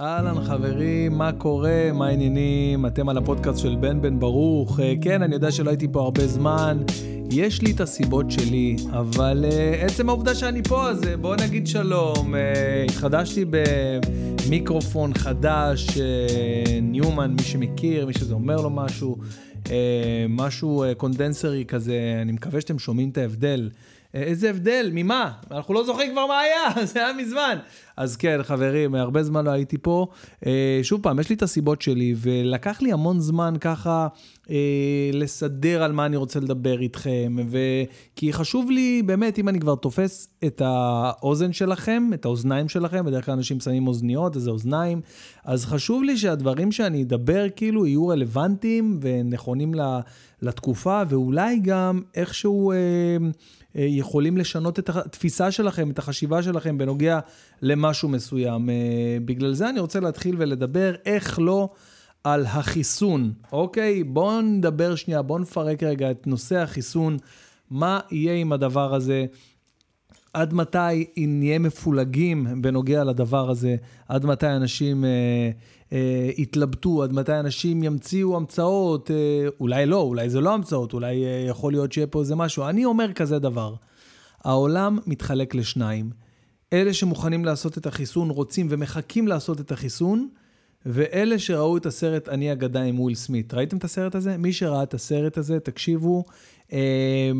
אהלן חברים, מה קורה? מה העניינים? אתם על הפודקאסט של בן בן ברוך. אה, כן, אני יודע שלא הייתי פה הרבה זמן. יש לי את הסיבות שלי, אבל uh, עצם העובדה שאני פה, אז uh, בואו נגיד שלום. Uh, התחדשתי במיקרופון חדש, uh, ניומן, מי שמכיר, מי שזה אומר לו משהו, uh, משהו uh, קונדנסרי כזה, אני מקווה שאתם שומעים את ההבדל. איזה הבדל, ממה? אנחנו לא זוכרים כבר מה היה, זה היה מזמן. אז כן, חברים, הרבה זמן לא הייתי פה. אה, שוב פעם, יש לי את הסיבות שלי, ולקח לי המון זמן ככה אה, לסדר על מה אני רוצה לדבר איתכם, ו... כי חשוב לי, באמת, אם אני כבר תופס את האוזן שלכם, את האוזניים שלכם, בדרך כלל אנשים שמים אוזניות, איזה אוזניים, אז חשוב לי שהדברים שאני אדבר כאילו יהיו רלוונטיים ונכונים לתקופה, ואולי גם איכשהו... אה, אה, יכולים לשנות את התפיסה שלכם, את החשיבה שלכם בנוגע למשהו מסוים. אה, בגלל זה אני רוצה להתחיל ולדבר איך לא על החיסון, אוקיי? בואו נדבר שנייה, בואו נפרק רגע את נושא החיסון, מה יהיה עם הדבר הזה. עד מתי נהיה מפולגים בנוגע לדבר הזה? עד מתי אנשים אה, אה, יתלבטו? עד מתי אנשים ימציאו המצאות? אה, אולי לא, אולי זה לא המצאות, אולי אה, יכול להיות שיהיה פה איזה משהו. אני אומר כזה דבר, העולם מתחלק לשניים. אלה שמוכנים לעשות את החיסון, רוצים ומחכים לעשות את החיסון, ואלה שראו את הסרט אני אגדה עם וויל סמית. ראיתם את הסרט הזה? מי שראה את הסרט הזה, תקשיבו, אה,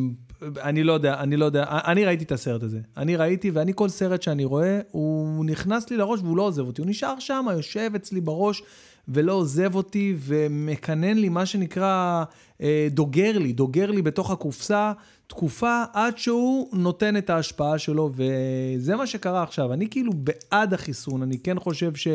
אני לא יודע, אני לא יודע, אני ראיתי את הסרט הזה. אני ראיתי, ואני כל סרט שאני רואה, הוא נכנס לי לראש והוא לא עוזב אותי. הוא נשאר שם, יושב אצלי בראש ולא עוזב אותי ומקנן לי, מה שנקרא, אה, דוגר לי, דוגר לי בתוך הקופסה תקופה עד שהוא נותן את ההשפעה שלו, וזה מה שקרה עכשיו. אני כאילו בעד החיסון, אני כן חושב ש,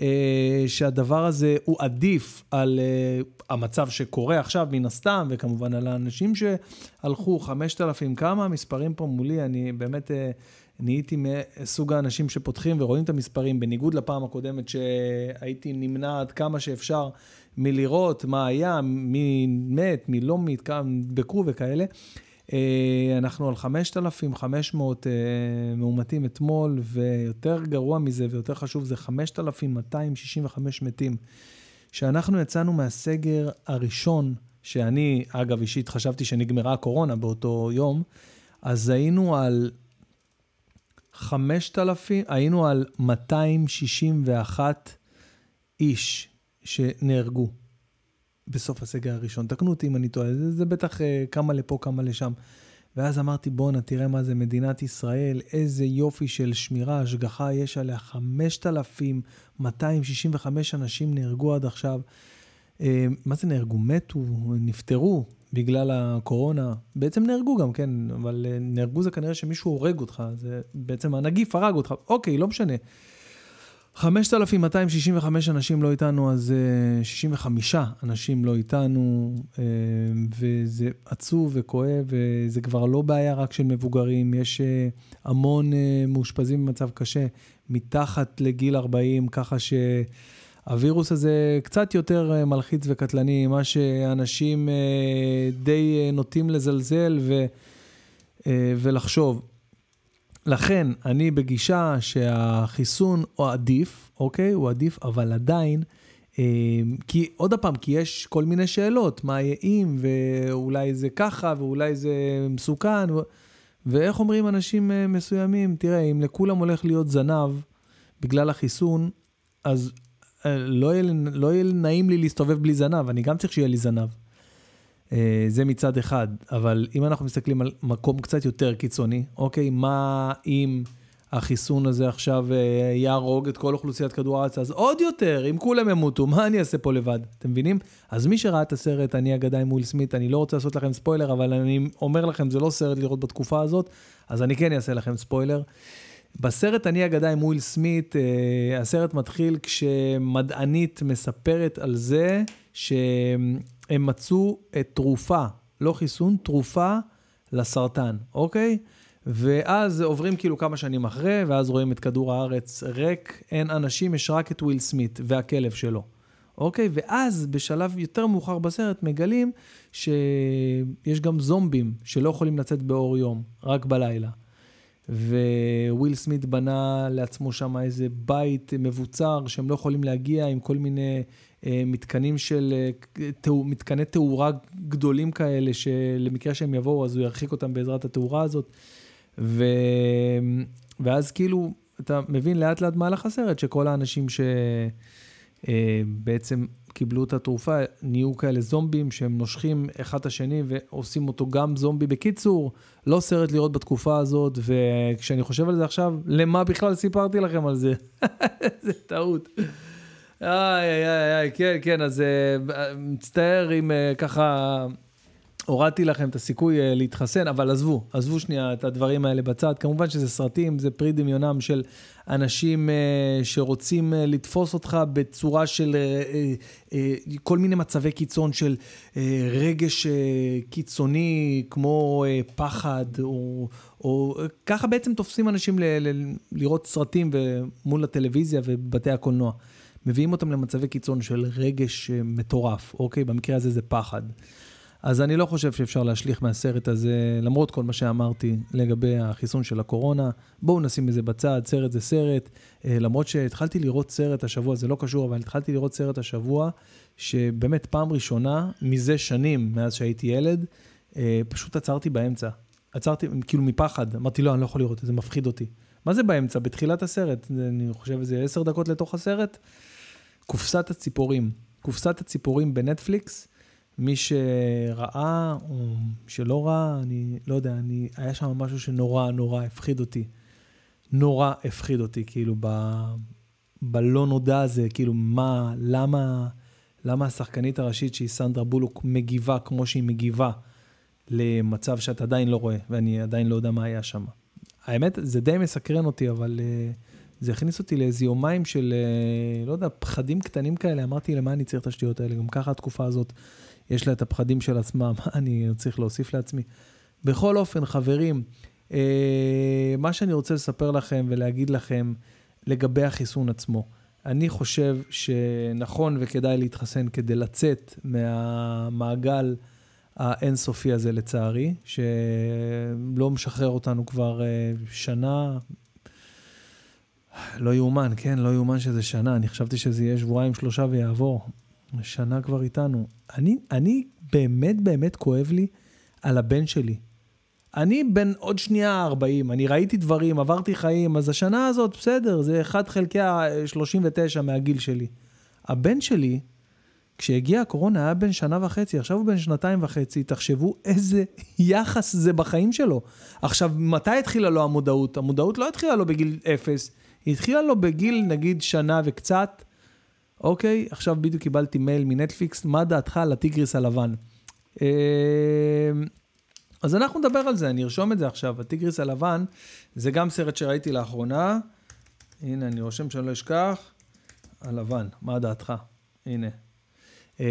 אה, שהדבר הזה הוא עדיף על אה, המצב שקורה עכשיו, מן הסתם, וכמובן על האנשים שהלכו, 5,000 כמה מספרים פה מולי, אני באמת... נהייתי מסוג האנשים שפותחים ורואים את המספרים, בניגוד לפעם הקודמת שהייתי נמנע עד כמה שאפשר מלראות מה היה, מי מת, מי לא מת, כמה נדבקו וכאלה. אה, אנחנו על 5,500 אה, מאומתים אתמול, ויותר גרוע מזה ויותר חשוב, זה 5,265 מתים. כשאנחנו יצאנו מהסגר הראשון, שאני, אגב, אישית חשבתי שנגמרה הקורונה באותו יום, אז היינו על 5,000, היינו על 261 איש שנהרגו בסוף הסגר הראשון. תקנו אותי אם אני טועה, זה, זה בטח uh, כמה לפה, כמה לשם. ואז אמרתי, בואנה, תראה מה זה מדינת ישראל, איזה יופי של שמירה, השגחה יש עליה. 5,265 אנשים נהרגו עד עכשיו. Uh, מה זה נהרגו? מתו, נפטרו. בגלל הקורונה, בעצם נהרגו גם, כן, אבל אה, נהרגו זה כנראה שמישהו הורג אותך, זה בעצם הנגיף הרג אותך, אוקיי, לא משנה. 5,265 אנשים לא איתנו, אז 65 אה, אנשים לא איתנו, אה, וזה עצוב וכואב, וזה כבר לא בעיה רק של מבוגרים, יש המון מאושפזים במצב קשה, מתחת לגיל 40, ככה ש... הווירוס הזה קצת יותר אה, מלחיץ וקטלני, מה שאנשים אה, די אה, נוטים לזלזל ו, ולחשוב. לכן, אני בגישה שהחיסון הוא עדיף, אוקיי? הוא עדיף, אבל עדיין, כי עוד פעם, כי יש כל מיני שאלות, מה יהיה אם, ואולי זה ככה, ואולי זה מסוכן, ו... ואיך אומרים אנשים מסוימים, תראה, אם לכולם הולך להיות זנב בגלל החיסון, אז אה, לא יהיה, לא יהיה נעים לי להסתובב בלי זנב, אני גם צריך שיהיה לי זנב. אה, זה מצד אחד, אבל אם אנחנו מסתכלים על מקום קצת יותר קיצוני, אוקיי, מה אם החיסון הזה עכשיו אה, יהרוג את כל אוכלוסיית כדור הארץ, אז עוד יותר, אם כולם ימותו, מה אני אעשה פה לבד? אתם מבינים? אז מי שראה את הסרט, אני אגדה עם וויל סמית, אני לא רוצה לעשות לכם ספוילר, אבל אני אומר לכם, זה לא סרט לראות בתקופה הזאת, אז אני כן אעשה לכם ספוילר. בסרט אני אגדה עם וויל סמית, אה, הסרט מתחיל כשמדענית מספרת על זה שהם מצאו את תרופה, לא חיסון, תרופה לסרטן, אוקיי? ואז עוברים כאילו כמה שנים אחרי, ואז רואים את כדור הארץ ריק, אין אנשים, יש רק את וויל סמית והכלב שלו. אוקיי? ואז בשלב יותר מאוחר בסרט מגלים שיש גם זומבים שלא יכולים לצאת באור יום, רק בלילה. וויל סמית בנה לעצמו שם איזה בית מבוצר שהם לא יכולים להגיע עם כל מיני אה, מתקנים של, אה, תאו, מתקני תאורה גדולים כאלה, שלמקרה שהם יבואו אז הוא ירחיק אותם בעזרת התאורה הזאת. ו... ואז כאילו, אתה מבין לאט לאט מהלך הסרט, שכל האנשים שבעצם אה, קיבלו את התרופה, נהיו כאלה זומבים שהם נושכים אחד את השני ועושים אותו גם זומבי. בקיצור, לא סרט לראות בתקופה הזאת, וכשאני חושב על זה עכשיו, למה בכלל סיפרתי לכם על זה? זה טעות. איי, איי, איי, כן, כן, אז uh, מצטער אם uh, ככה הורדתי לכם את הסיכוי uh, להתחסן, אבל עזבו, עזבו שנייה את הדברים האלה בצד. כמובן שזה סרטים, זה פרי דמיונם של אנשים uh, שרוצים uh, לתפוס אותך בצורה של כל מיני מצבי קיצון של רגש קיצוני, כמו פחד, או, או ככה בעצם תופסים אנשים ל- ל- לראות סרטים מול הטלוויזיה ובתי הקולנוע. מביאים אותם למצבי קיצון של רגש אה, מטורף, אוקיי? במקרה הזה זה פחד. אז אני לא חושב שאפשר להשליך מהסרט הזה, למרות כל מה שאמרתי לגבי החיסון של הקורונה. בואו נשים את זה בצד, סרט זה סרט. אה, למרות שהתחלתי לראות סרט השבוע, זה לא קשור, אבל התחלתי לראות סרט השבוע, שבאמת פעם ראשונה, מזה שנים, מאז שהייתי ילד, אה, פשוט עצרתי באמצע. עצרתי, כאילו מפחד. אמרתי, לא, אני לא יכול לראות, זה מפחיד אותי. מה זה באמצע? בתחילת הסרט. אני חושב איזה עשר דקות לתוך הסרט. קופסת הציפורים. קופסת הציפורים בנטפליקס, מי שראה או שלא ראה, אני לא יודע, אני, היה שם משהו שנורא נורא הפחיד אותי. נורא הפחיד אותי, כאילו, ב, בלא נודע הזה, כאילו, מה, למה, למה השחקנית הראשית שהיא סנדרה בולוק מגיבה כמו שהיא מגיבה למצב שאתה עדיין לא רואה, ואני עדיין לא יודע מה היה שם. האמת, זה די מסקרן אותי, אבל... Uh, זה הכניס אותי לאיזה יומיים של, אה, לא יודע, פחדים קטנים כאלה. אמרתי, למה אני צריך את השטויות האלה? גם ככה התקופה הזאת, יש לה את הפחדים של עצמה, מה אני צריך להוסיף לעצמי? בכל אופן, חברים, אה, מה שאני רוצה לספר לכם ולהגיד לכם לגבי החיסון עצמו, אני חושב שנכון וכדאי להתחסן כדי לצאת מהמעגל האינסופי הזה, לצערי, שלא משחרר אותנו כבר אה, שנה, לא יאומן, כן, לא יאומן שזה שנה. אני חשבתי שזה יהיה שבועיים, שלושה ויעבור. שנה כבר איתנו. אני, אני באמת באמת כואב לי על הבן שלי. אני בן עוד שנייה 40, אני ראיתי דברים, עברתי חיים, אז השנה הזאת, בסדר, זה 1 חלקי ה-39 מהגיל שלי. הבן שלי, כשהגיעה הקורונה, היה בן שנה וחצי, עכשיו הוא בן שנתיים וחצי, תחשבו איזה יחס זה בחיים שלו. עכשיו, מתי התחילה לו המודעות? המודעות לא התחילה לו בגיל אפס, היא התחילה לו בגיל נגיד שנה וקצת, אוקיי, עכשיו בדיוק קיבלתי מייל מנטפליקס, מה דעתך על הטיגריס הלבן? אמ, אז אנחנו נדבר על זה, אני ארשום את זה עכשיו. הטיגריס הלבן, זה גם סרט שראיתי לאחרונה. הנה, אני רושם שאני לא אשכח. הלבן, מה דעתך? הנה. אמ,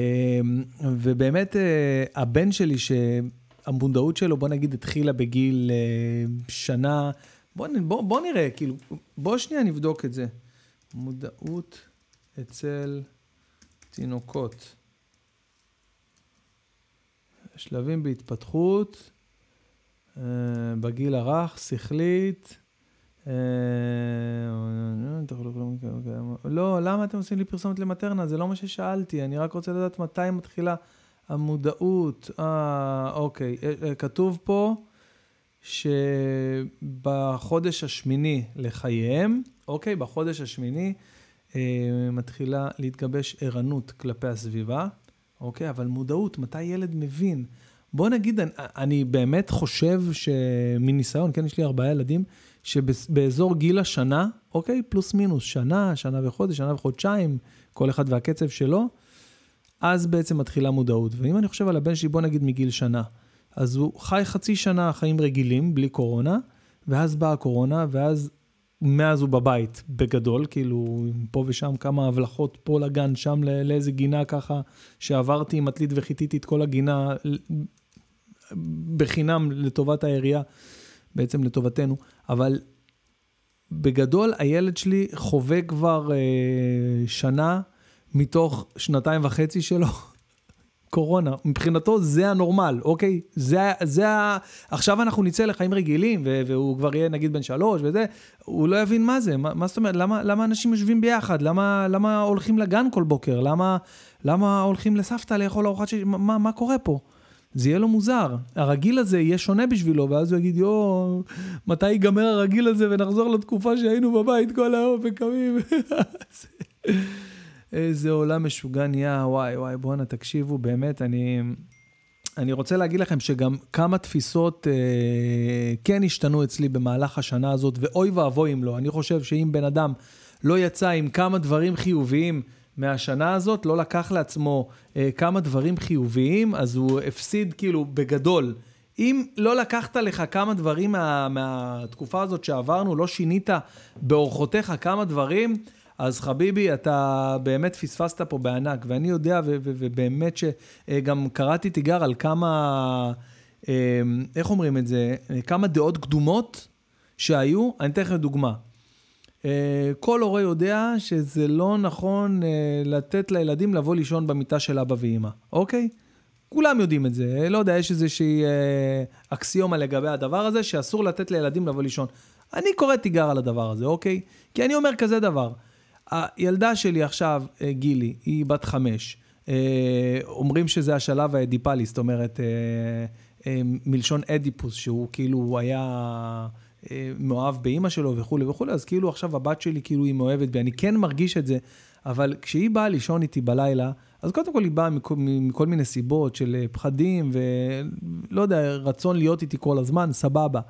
ובאמת, אה, הבן שלי, שהמודעות שלו, בוא נגיד, התחילה בגיל אה, שנה, בוא, בוא, בוא נראה, כאילו, בוא שנייה נבדוק את זה. מודעות אצל תינוקות. שלבים בהתפתחות, אה, בגיל הרך, שכלית. אה, לא, למה אתם עושים לי פרסומת למטרנה? זה לא מה ששאלתי, אני רק רוצה לדעת מתי מתחילה המודעות. אה, אוקיי, אה, כתוב פה שבחודש השמיני לחייהם, אוקיי, בחודש השמיני מתחילה להתגבש ערנות כלפי הסביבה, אוקיי, אבל מודעות, מתי ילד מבין? בוא נגיד, אני, אני באמת חושב שמניסיון, כן, יש לי ארבעה ילדים, שבאזור גיל השנה, אוקיי, פלוס מינוס, שנה, שנה וחודש, שנה וחודשיים, כל אחד והקצב שלו, אז בעצם מתחילה מודעות. ואם אני חושב על הבן שלי, בוא נגיד מגיל שנה, אז הוא חי חצי שנה חיים רגילים, בלי קורונה, ואז באה הקורונה, ואז מאז הוא בבית, בגדול, כאילו, פה ושם כמה הבלחות, פה לגן, שם לאיזה גינה ככה, שעברתי עם עתלית וחיטיתי את כל הגינה בחינם לטובת העירייה, בעצם לטובתנו, אבל בגדול הילד שלי חווה כבר אה, שנה מתוך שנתיים וחצי שלו קורונה. מבחינתו זה הנורמל, אוקיי? זה, זה ה... עכשיו אנחנו נצא לחיים רגילים, והוא כבר יהיה נגיד בן שלוש וזה, הוא לא יבין מה זה, מה, מה זאת אומרת, למה, למה אנשים יושבים ביחד? למה, למה הולכים לגן כל בוקר? למה, למה הולכים לסבתא לאכול ארוחת שיש? מה, מה קורה פה? זה יהיה לו מוזר. הרגיל הזה יהיה שונה בשבילו, ואז הוא יגיד, יואו, מתי ייגמר הרגיל הזה ונחזור לתקופה שהיינו בבית כל היום וקמים. איזה עולם משוגע נהיה, וואי וואי, בואנה, תקשיבו, באמת, אני... אני רוצה להגיד לכם שגם כמה תפיסות אה, כן השתנו אצלי במהלך השנה הזאת, ואוי ואבוי אם לא. אני חושב שאם בן אדם לא יצא עם כמה דברים חיוביים מהשנה הזאת, לא לקח לעצמו אה, כמה דברים חיוביים, אז הוא הפסיד כאילו בגדול. אם לא לקחת לך כמה דברים מה, מהתקופה הזאת שעברנו, לא שינית באורחותיך כמה דברים, אז חביבי, אתה באמת פספסת פה בענק, ואני יודע, ו- ו- ובאמת שגם קראתי תיגר על כמה, אה, איך אומרים את זה, כמה דעות קדומות שהיו, אני אתן לכם דוגמה. אה, כל הורה יודע שזה לא נכון אה, לתת לילדים לבוא לישון במיטה של אבא ואימא, אוקיי? כולם יודעים את זה, לא יודע, יש איזושהי אקסיומה לגבי הדבר הזה, שאסור לתת לילדים לבוא לישון. אני קורא תיגר על הדבר הזה, אוקיי? כי אני אומר כזה דבר, הילדה שלי עכשיו, אה, גילי, היא בת חמש. אה, אומרים שזה השלב האדיפלי, זאת אומרת, אה, מלשון אדיפוס, שהוא כאילו, היה מאוהב באימא שלו וכולי וכולי, אז כאילו עכשיו הבת שלי כאילו היא מאוהבת בי, אני כן מרגיש את זה, אבל כשהיא באה לישון איתי בלילה, אז קודם כל היא באה מכל, מכל מיני סיבות של פחדים ולא יודע, רצון להיות איתי כל הזמן, סבבה.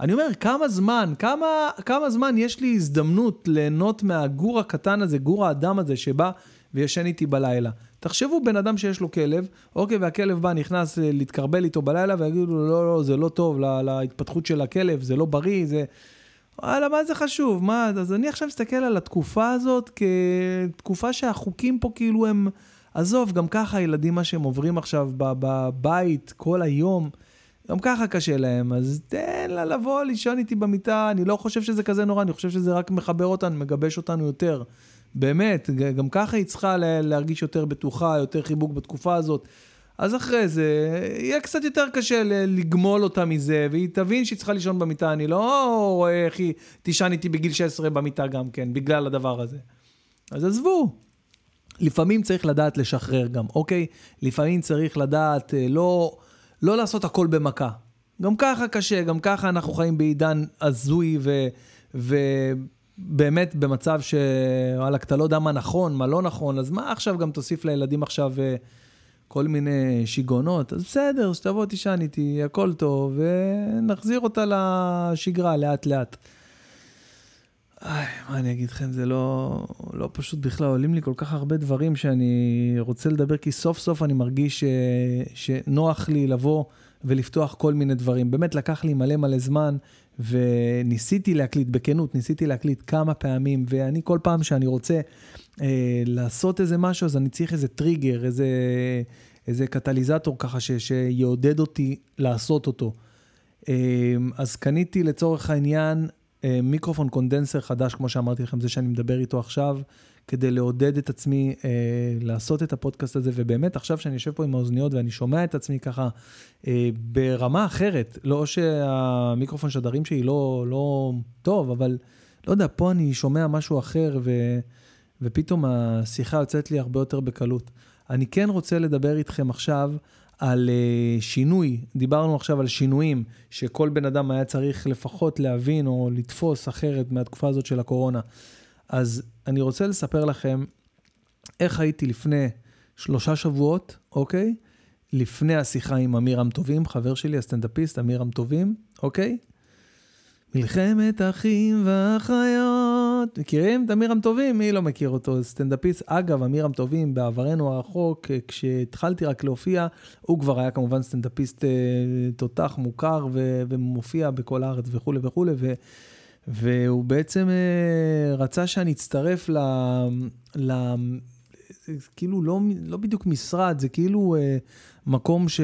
אני אומר, כמה זמן, כמה, כמה זמן יש לי הזדמנות ליהנות מהגור הקטן הזה, גור האדם הזה שבא וישן איתי בלילה. תחשבו בן אדם שיש לו כלב, אוקיי, והכלב בא, נכנס אה, להתקרבל איתו בלילה, ויגידו לו, לא, לא, זה לא טוב לה, להתפתחות של הכלב, זה לא בריא, זה... וואלה, מה זה חשוב? מה, אז אני עכשיו מסתכל על התקופה הזאת כתקופה שהחוקים פה כאילו הם... עזוב, גם ככה הילדים, מה שהם עוברים עכשיו בבית כל היום, גם ככה קשה להם, אז תן לה לבוא לישון איתי במיטה, אני לא חושב שזה כזה נורא, אני חושב שזה רק מחבר אותנו, מגבש אותנו יותר. באמת, גם ככה היא צריכה להרגיש יותר בטוחה, יותר חיבוק בתקופה הזאת. אז אחרי זה, יהיה קצת יותר קשה לגמול אותה מזה, והיא תבין שהיא צריכה לישון במיטה. אני לא רואה איך היא תישן איתי בגיל 16 במיטה גם כן, בגלל הדבר הזה. אז עזבו. לפעמים צריך לדעת לשחרר גם, אוקיי? לפעמים צריך לדעת אה, לא... לא לעשות הכל במכה. גם ככה קשה, גם ככה אנחנו חיים בעידן הזוי ו... ובאמת במצב שוואלכ, אתה לא יודע מה נכון, מה לא נכון, אז מה עכשיו גם תוסיף לילדים עכשיו אה, כל מיני שיגעונות? אז בסדר, שתבוא תישן איתי, הכל טוב, ונחזיר אותה לשגרה לאט-לאט. איי, מה אני אגיד לכם, זה לא, לא פשוט בכלל, עולים לי כל כך הרבה דברים שאני רוצה לדבר, כי סוף סוף אני מרגיש ש, שנוח לי לבוא ולפתוח כל מיני דברים. באמת לקח לי מלא מלא זמן, וניסיתי להקליט, בכנות, ניסיתי להקליט כמה פעמים, ואני כל פעם שאני רוצה אה, לעשות איזה משהו, אז אני צריך איזה טריגר, איזה, איזה קטליזטור ככה ש, שיעודד אותי לעשות אותו. אה, אז קניתי לצורך העניין אה, מיקרופון קונדנסר חדש, כמו שאמרתי לכם, זה שאני מדבר איתו עכשיו, כדי לעודד את עצמי אה, לעשות את הפודקאסט הזה, ובאמת עכשיו שאני יושב פה עם האוזניות ואני שומע את עצמי ככה אה, ברמה אחרת, לא שהמיקרופון שדרים שלי לא, לא טוב, אבל לא יודע, פה אני שומע משהו אחר, ו, ופתאום השיחה יוצאת לי הרבה יותר בקלות. אני כן רוצה לדבר איתכם עכשיו על uh, שינוי, דיברנו עכשיו על שינויים שכל בן אדם היה צריך לפחות להבין או לתפוס אחרת מהתקופה הזאת של הקורונה. אז אני רוצה לספר לכם איך הייתי לפני שלושה שבועות, אוקיי? לפני השיחה עם אמירם טובים, חבר שלי, הסטנדאפיסט, אמירם טובים, אוקיי? מלחמת אחים ואחיות. מכירים את אמירם טובים? מי לא מכיר אותו? סטנדאפיסט. אגב, אמירם טובים, בעברנו הרחוק, כשהתחלתי רק להופיע, הוא כבר היה כמובן סטנדאפיסט אה, תותח מוכר ו- ומופיע בכל הארץ וכולי וכולי, ו- והוא בעצם אה, רצה שאני אצטרף ל... ל... כאילו לא, לא בדיוק משרד, זה כאילו אה, מקום ש,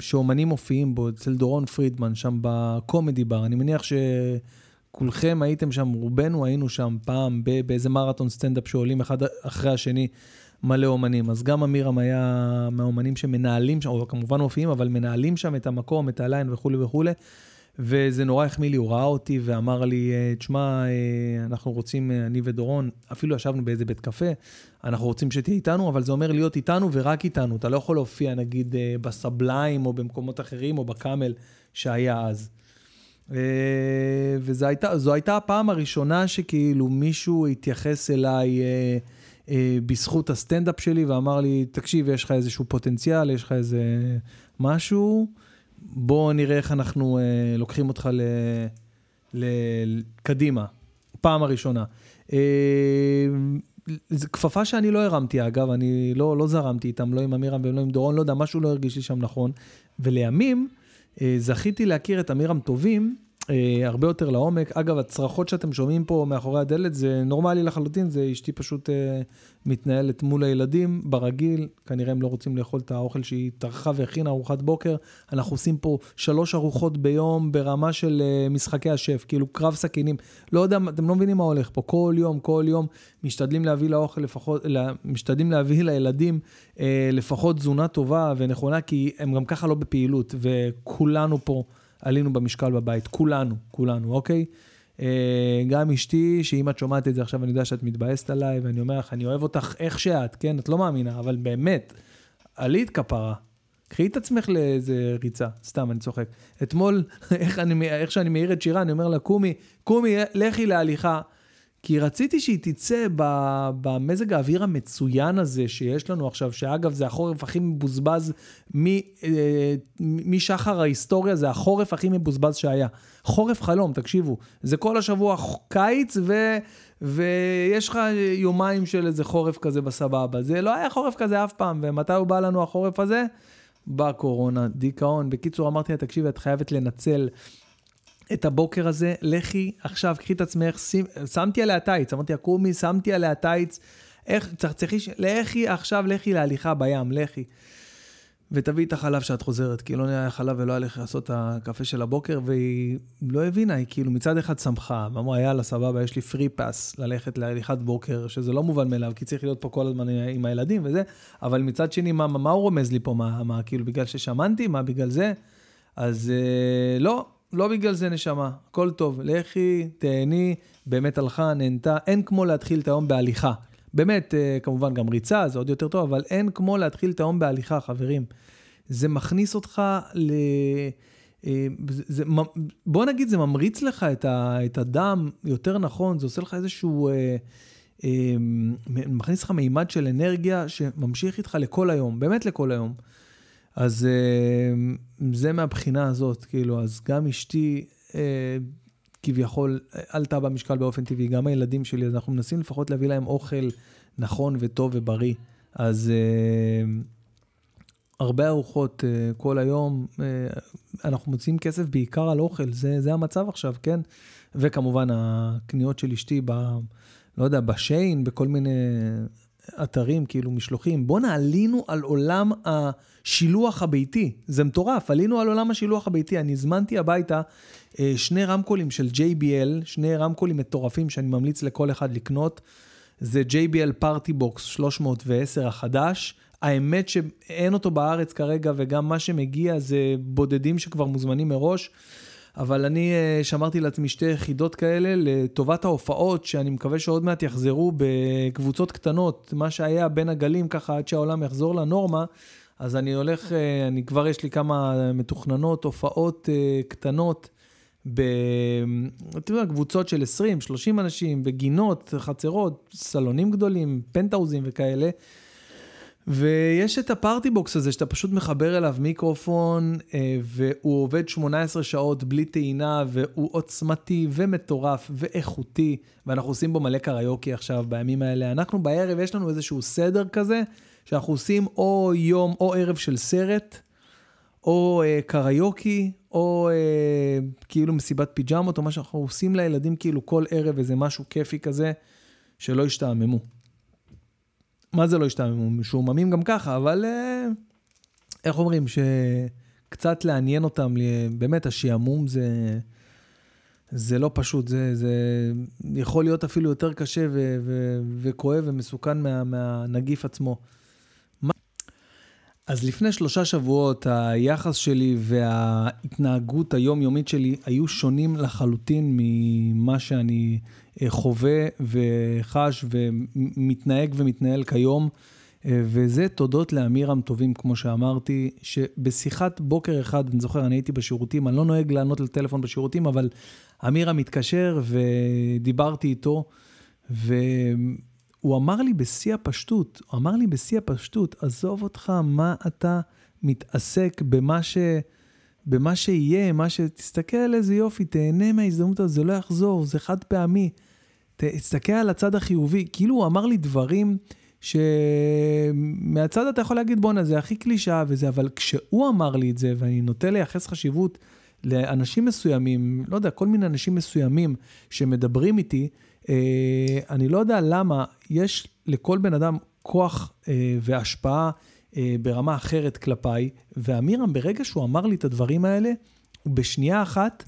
שאומנים מופיעים בו, אצל דורון פרידמן, שם בקומדי בר. אני מניח שכולכם הייתם שם, רובנו היינו שם פעם באיזה מרתון סטנדאפ שעולים אחד אחרי השני מלא אומנים. אז גם אמירם היה מהאומנים שמנהלים שם, או כמובן מופיעים, אבל מנהלים שם את המקום, את הליין וכולי וכולי. וזה נורא החמיא לי, הוא ראה אותי ואמר לי, אה, תשמע, אה, אנחנו רוצים, אה, אני ודורון, אפילו ישבנו באיזה בית קפה, אנחנו רוצים שתהיה איתנו, אבל זה אומר להיות איתנו ורק איתנו. אתה לא יכול להופיע, נגיד, בסבליים או במקומות אחרים או בקאמל שהיה אז. וזו הייתה, הייתה הפעם הראשונה שכאילו מישהו התייחס אליי בזכות הסטנדאפ שלי ואמר לי, תקשיב, יש לך איזשהו פוטנציאל, יש לך איזה משהו. בוא נראה איך אנחנו אה, לוקחים אותך ל, ל, קדימה, פעם הראשונה. אה, זו כפפה שאני לא הרמתי, אגב, אני לא, לא זרמתי איתם, לא עם אמירם ולא עם דורון, לא יודע, משהו לא הרגיש לי שם נכון. ולימים אה, זכיתי להכיר את אמירם טובים, אה, הרבה יותר לעומק. אגב, הצרחות שאתם שומעים פה מאחורי הדלת זה נורמלי לחלוטין, זה אשתי פשוט אה, מתנהלת מול הילדים ברגיל, כנראה הם לא רוצים לאכול את האוכל שהיא טרחה והכינה ארוחת בוקר. אנחנו עושים פה שלוש ארוחות ביום ברמה של אה, משחקי השף, כאילו קרב סכינים. לא יודע, אתם לא מבינים מה הולך פה, כל יום, כל יום משתדלים להביא לאוכל לפחות, משתדלים להביא לילדים אה, לפחות תזונה טובה ונכונה, כי הם גם ככה לא בפעילות, וכולנו פה. עלינו במשקל בבית, כולנו, כולנו, אוקיי? אה, גם אשתי, שאם את שומעת את זה עכשיו, אני יודע שאת מתבאסת עליי, ואני אומר לך, אני אוהב אותך איך שאת, כן? את לא מאמינה, אבל באמת, עלית כפרה. קחי את עצמך לאיזה ריצה, סתם, אני צוחק. אתמול, איך, אני, איך שאני מעיר את שירה, אני אומר לה, קומי, קומי, לכי להליכה. כי רציתי שהיא תצא במזג האוויר המצוין הזה שיש לנו עכשיו, שאגב, זה החורף הכי מבוזבז אה, משחר ההיסטוריה, זה החורף הכי מבוזבז שהיה. חורף חלום, תקשיבו, זה כל השבוע קיץ ו... ויש לך יומיים של איזה חורף כזה בסבבה. זה לא היה חורף כזה אף פעם, ומתי הוא בא לנו החורף הזה? בקורונה, דיכאון. בקיצור, אמרתי לה, תקשיבי, את חייבת לנצל את הבוקר הזה, לכי עכשיו, קחי את עצמך, שים, שמתי עליה טייץ, אמרתי לה, קומי, שמתי עליה טייץ, איך, צריך, לכי עכשיו, לכי להליכה בים, לכי. ותביאי את החלב שאת חוזרת, כי לא נהיה חלב ולא היה לך לעשות את הקפה של הבוקר, והיא לא הבינה, היא כאילו מצד אחד שמחה, ואמרה, יאללה, סבבה, יש לי פרי פאס ללכת להליכת בוקר, שזה לא מובן מאליו, כי צריך להיות פה כל הזמן עם הילדים וזה, אבל מצד שני, מה, מה הוא רומז לי פה? מה, מה כאילו, בגלל ששמנתי? מה, בגלל זה? אז אה, לא, לא בגלל זה נשמה, הכל טוב, לכי, תהני, באמת הלכה, נהנתה, אין כמו להתחיל את היום בהליכה. באמת, אה, כמובן גם ריצה, זה עוד יותר טוב, אבל אין כמו להתחיל את היום בהליכה, חברים. זה מכניס אותך ל... אה, זה, בוא נגיד, זה ממריץ לך את, ה, את הדם יותר נכון, זה עושה לך איזשהו... אה, מכניס לך מימד של אנרגיה שממשיך איתך לכל היום, באמת לכל היום. אז אה, זה מהבחינה הזאת, כאילו, אז גם אשתי אה, כביכול עלתה במשקל באופן טבעי, גם הילדים שלי, אז אנחנו מנסים לפחות להביא להם אוכל נכון וטוב ובריא. אז אה, הרבה ארוחות כל היום, אנחנו מוצאים כסף בעיקר על אוכל, זה, זה המצב עכשיו, כן? וכמובן הקניות של אשתי ב... לא יודע, בשיין, בכל מיני אתרים, כאילו משלוחים. בואנה, עלינו על עולם השילוח הביתי. זה מטורף, עלינו על עולם השילוח הביתי. אני הזמנתי הביתה אה, שני רמקולים של JBL, שני רמקולים מטורפים שאני ממליץ לכל אחד לקנות. זה JBL Party Box 310 החדש. האמת שאין אותו בארץ כרגע, וגם מה שמגיע זה בודדים שכבר מוזמנים מראש. אבל אני uh, שמרתי לעצמי שתי יחידות כאלה לטובת ההופעות, שאני מקווה שעוד מעט יחזרו בקבוצות קטנות, מה שהיה בין הגלים ככה עד שהעולם יחזור לנורמה. אז אני הולך, uh, אני כבר יש לי כמה מתוכננות, הופעות uh, קטנות. ב... אתה יודע, קבוצות של 20, 30 אנשים, בגינות, חצרות, סלונים גדולים, פנטהאוזים וכאלה. ויש את הפארטי בוקס הזה שאתה פשוט מחבר אליו מיקרופון, אה, והוא עובד 18 שעות בלי טעינה, והוא עוצמתי ומטורף ואיכותי, ואנחנו עושים בו מלא קריוקי עכשיו בימים האלה. אנחנו בערב, יש לנו איזשהו סדר כזה, שאנחנו עושים או יום או ערב של סרט, או אה, קריוקי, או אה, כאילו מסיבת פיג'מות, או מה שאנחנו עושים לילדים כאילו כל ערב איזה משהו כיפי כזה, שלא ישתעממו. מה זה לא השתעממו? משועממים גם ככה, אבל אה, איך אומרים, שקצת לעניין אותם, באמת השעמום זה, זה לא פשוט, זה, זה יכול להיות אפילו יותר קשה ו- ו- וכואב ומסוכן מה- מהנגיף עצמו. אז לפני שלושה שבועות היחס שלי וההתנהגות היומיומית שלי היו שונים לחלוטין ממה שאני אה, חווה וחש ומתנהג ומתנהל כיום. אה, וזה תודות לאמירם טובים, כמו שאמרתי, שבשיחת בוקר אחד, אני זוכר, אני הייתי בשירותים, אני לא נוהג לענות לטלפון בשירותים, אבל אמירם מתקשר ודיברתי איתו, והוא אמר לי בשיא הפשטות, הוא אמר לי בשיא הפשטות, עזוב אותך, מה אתה מתעסק במה ש... במה שיהיה, מה ש... תסתכל איזה יופי, תהנה מההזדמנות הזאת, זה לא יחזור, זה חד פעמי. תסתכל על הצד החיובי. כאילו הוא אמר לי דברים שמהצד אתה יכול להגיד, בואנה, זה הכי קלישאה וזה, אבל כשהוא אמר לי את זה, ואני נוטה לייחס חשיבות לאנשים מסוימים, לא יודע, כל מיני אנשים מסוימים שמדברים איתי, אני לא יודע למה, יש לכל בן אדם כוח אה, והשפעה אה, ברמה אחרת כלפיי, ואמירם, ברגע שהוא אמר לי את הדברים האלה, הוא בשנייה אחת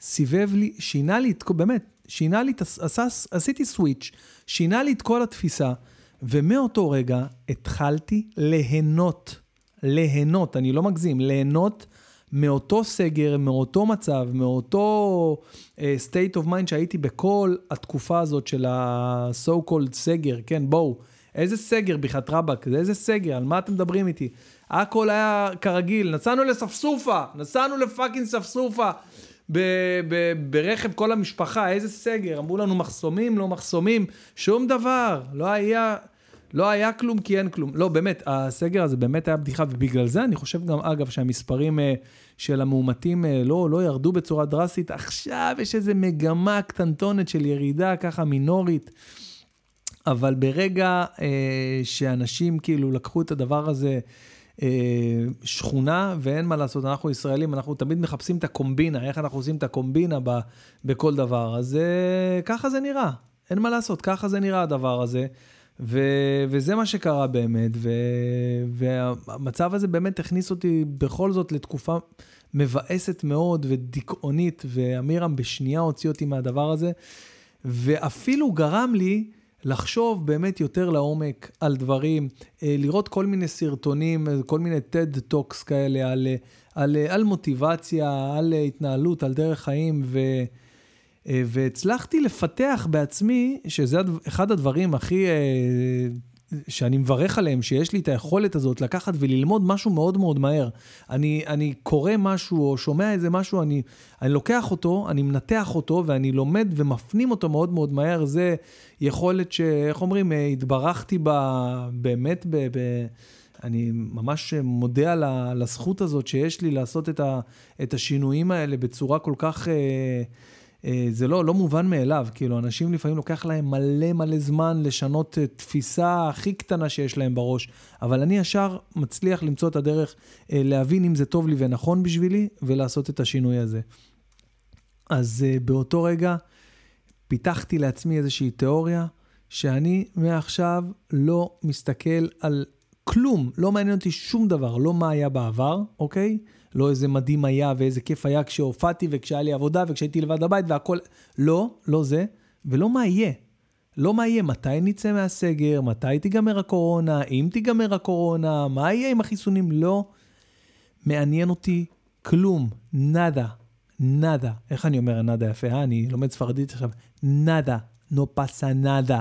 סיבב לי, שינה לי את, באמת, שינה לי, עשה, עשיתי סוויץ', שינה לי את כל התפיסה. ומאותו רגע התחלתי ליהנות, ליהנות, אני לא מגזים, ליהנות מאותו סגר, מאותו מצב, מאותו uh, state of mind שהייתי בכל התקופה הזאת של ה-so called סגר, כן, בואו, איזה סגר בכלל רבאק, איזה סגר, על מה אתם מדברים איתי? הכל היה כרגיל, נסענו לספסופה, נסענו לפאקינג ספסופה. ב- ב- ברכב כל המשפחה, איזה סגר, אמרו לנו מחסומים, לא מחסומים, שום דבר, לא היה, לא היה כלום כי אין כלום. לא, באמת, הסגר הזה באמת היה בדיחה, ובגלל זה אני חושב גם, אגב, שהמספרים uh, של המאומתים uh, לא, לא ירדו בצורה דרסטית. עכשיו יש איזו מגמה קטנטונת של ירידה ככה מינורית. אבל ברגע uh, שאנשים כאילו לקחו את הדבר הזה, uh, שכונה, ואין מה לעשות, אנחנו ישראלים, אנחנו תמיד מחפשים את הקומבינה, איך אנחנו עושים את הקומבינה ב, בכל דבר. אז ככה זה נראה, אין מה לעשות, ככה זה נראה הדבר הזה. ו, וזה מה שקרה באמת, ו, והמצב הזה באמת הכניס אותי בכל זאת לתקופה מבאסת מאוד ודיכאונית, ואמירם בשנייה הוציא אותי מהדבר הזה, ואפילו גרם לי לחשוב באמת יותר לעומק על דברים, אה, לראות כל מיני סרטונים, כל מיני TED Talks כאלה על, על, על מוטיבציה, על התנהלות, על דרך חיים, ו... אה, והצלחתי לפתח בעצמי, שזה אחד הדברים הכי, אה, שאני מברך עליהם, שיש לי את היכולת הזאת לקחת וללמוד משהו מאוד מאוד מהר. אני, אני קורא משהו או שומע איזה משהו, אני, אני לוקח אותו, אני מנתח אותו ואני לומד ומפנים אותו מאוד מאוד מהר. זה יכולת ש... איך אומרים? אה, התברכתי בה באמת ב... ב אני ממש מודה על הזכות הזאת שיש לי לעשות את, ה, את השינויים האלה בצורה כל כך... זה לא, לא מובן מאליו, כאילו, אנשים לפעמים לוקח להם מלא מלא זמן לשנות אה, תפיסה הכי קטנה שיש להם בראש, אבל אני ישר מצליח למצוא את הדרך אה, להבין אם זה טוב לי ונכון בשבילי, ולעשות את השינוי הזה. אז באותו רגע פיתחתי לעצמי איזושהי תיאוריה, שאני מעכשיו לא מסתכל על כלום, לא מעניין אותי שום דבר, לא מה היה בעבר, אוקיי? לא איזה מדהים היה ואיזה כיף היה כשהופעתי וכשהיה לי עבודה וכשהייתי לבד בבית והכל. לא, לא זה, ולא מה יהיה. לא מה יהיה, מתי נצא מהסגר, מתי תיגמר הקורונה, אם תיגמר הקורונה, מה יהיה עם החיסונים, לא מעניין אותי כלום, nada, nada. איך אני אומר nada יפה, אה? אני לומד ספרדית עכשיו. Nada, no pasa nada.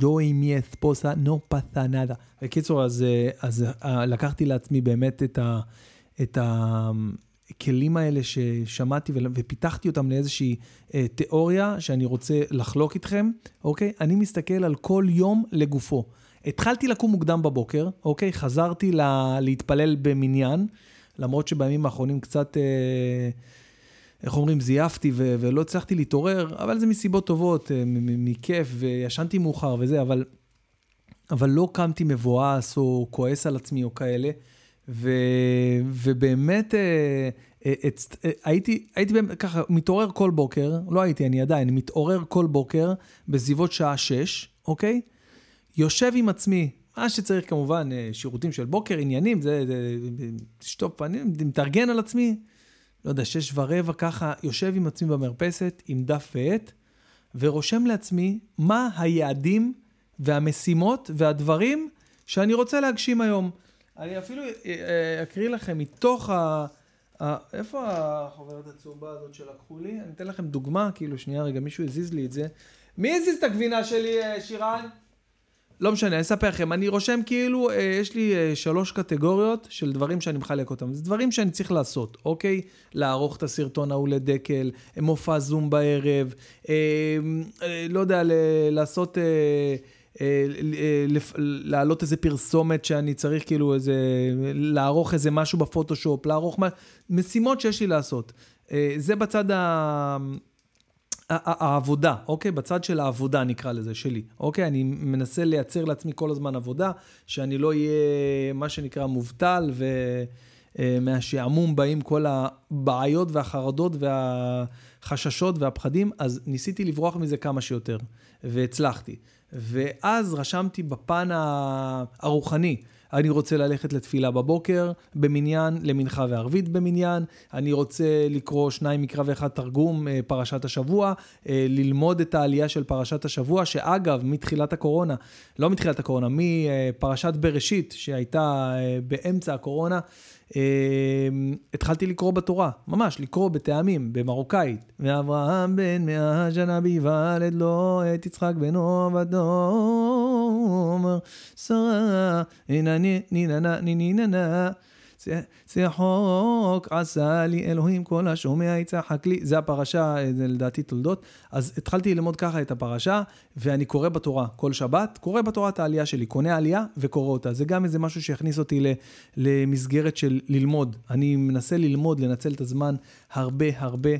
Yo y mi esposa no pasa nada. בקיצור, אז, אז לקחתי לעצמי באמת את, ה, את הכלים האלה ששמעתי ופיתחתי אותם לאיזושהי אה, תיאוריה שאני רוצה לחלוק איתכם, אוקיי? אני מסתכל על כל יום לגופו. התחלתי לקום מוקדם בבוקר, אוקיי? חזרתי לה, להתפלל במניין, למרות שבימים האחרונים קצת... אה, איך אומרים, זייפתי ו- ולא הצלחתי להתעורר, אבל זה מסיבות טובות, אה, מכיף, וישנתי מאוחר וזה, אבל, אבל לא קמתי מבואס או כועס על עצמי או כאלה, ו- ובאמת אה, אה, אה, הייתי, הייתי באמת ככה מתעורר כל בוקר, לא הייתי, אני עדיין, מתעורר כל בוקר בסביבות שעה שש, אוקיי? יושב עם עצמי, מה שצריך כמובן, אה, שירותים של בוקר, עניינים, זה, זה, זה שטוף פנים, מתארגן על עצמי. לא יודע, שש ורבע ככה, יושב עם עצמי במרפסת עם דף ועט, ורושם לעצמי מה היעדים והמשימות והדברים שאני רוצה להגשים היום. אני אפילו אה, אה, אקריא לכם מתוך ה... איפה החוברת הצהובה הזאת שלקחו לי? אני אתן לכם דוגמה, כאילו, שנייה רגע, מישהו הזיז לי את זה. מי הזיז את הגבינה שלי, אה, שירן? לא משנה, אני אספר לכם. אני רושם כאילו, אה, יש לי אה, שלוש קטגוריות של דברים שאני מחלק אותם. זה דברים שאני צריך לעשות, אוקיי? לערוך את הסרטון ההוא לדקל, מופע זום בערב, אה, אה, לא יודע, ל- לעשות... אה, אה, להעלות איזה פרסומת שאני צריך כאילו איזה, לערוך איזה משהו בפוטושופ, לערוך מה, משימות שיש לי לעשות. אה, זה בצד ה... העבודה, אוקיי? בצד של העבודה נקרא לזה, שלי, אוקיי? אני מנסה לייצר לעצמי כל הזמן עבודה, שאני לא אהיה מה שנקרא מובטל, ומהשעמום אה, באים כל הבעיות והחרדות והחששות והפחדים, אז ניסיתי לברוח מזה כמה שיותר, והצלחתי. ואז רשמתי בפן הרוחני, אני רוצה ללכת לתפילה בבוקר במניין, למנחה וערבית במניין, אני רוצה לקרוא שניים מקרא ואחד תרגום אה, פרשת השבוע, אה, ללמוד את העלייה של פרשת השבוע, שאגב, מתחילת הקורונה, לא מתחילת הקורונה, מפרשת בראשית, שהייתה אה, באמצע הקורונה, התחלתי לקרוא בתורה, ממש, לקרוא בטעמים, במרוקאית. ואברהם בן מאה שנה ביוולד לו את יצחק בנו ותאמר שרה הנה ניננה ניננה צחוק עשה לי אלוהים כל השומע יצחק לי, זה הפרשה, זה לדעתי תולדות. אז התחלתי ללמוד ככה את הפרשה, ואני קורא בתורה כל שבת, קורא בתורה את העלייה שלי, קונה עלייה וקורא אותה. זה גם איזה משהו שהכניס אותי למסגרת של ללמוד. אני מנסה ללמוד, לנצל את הזמן הרבה הרבה.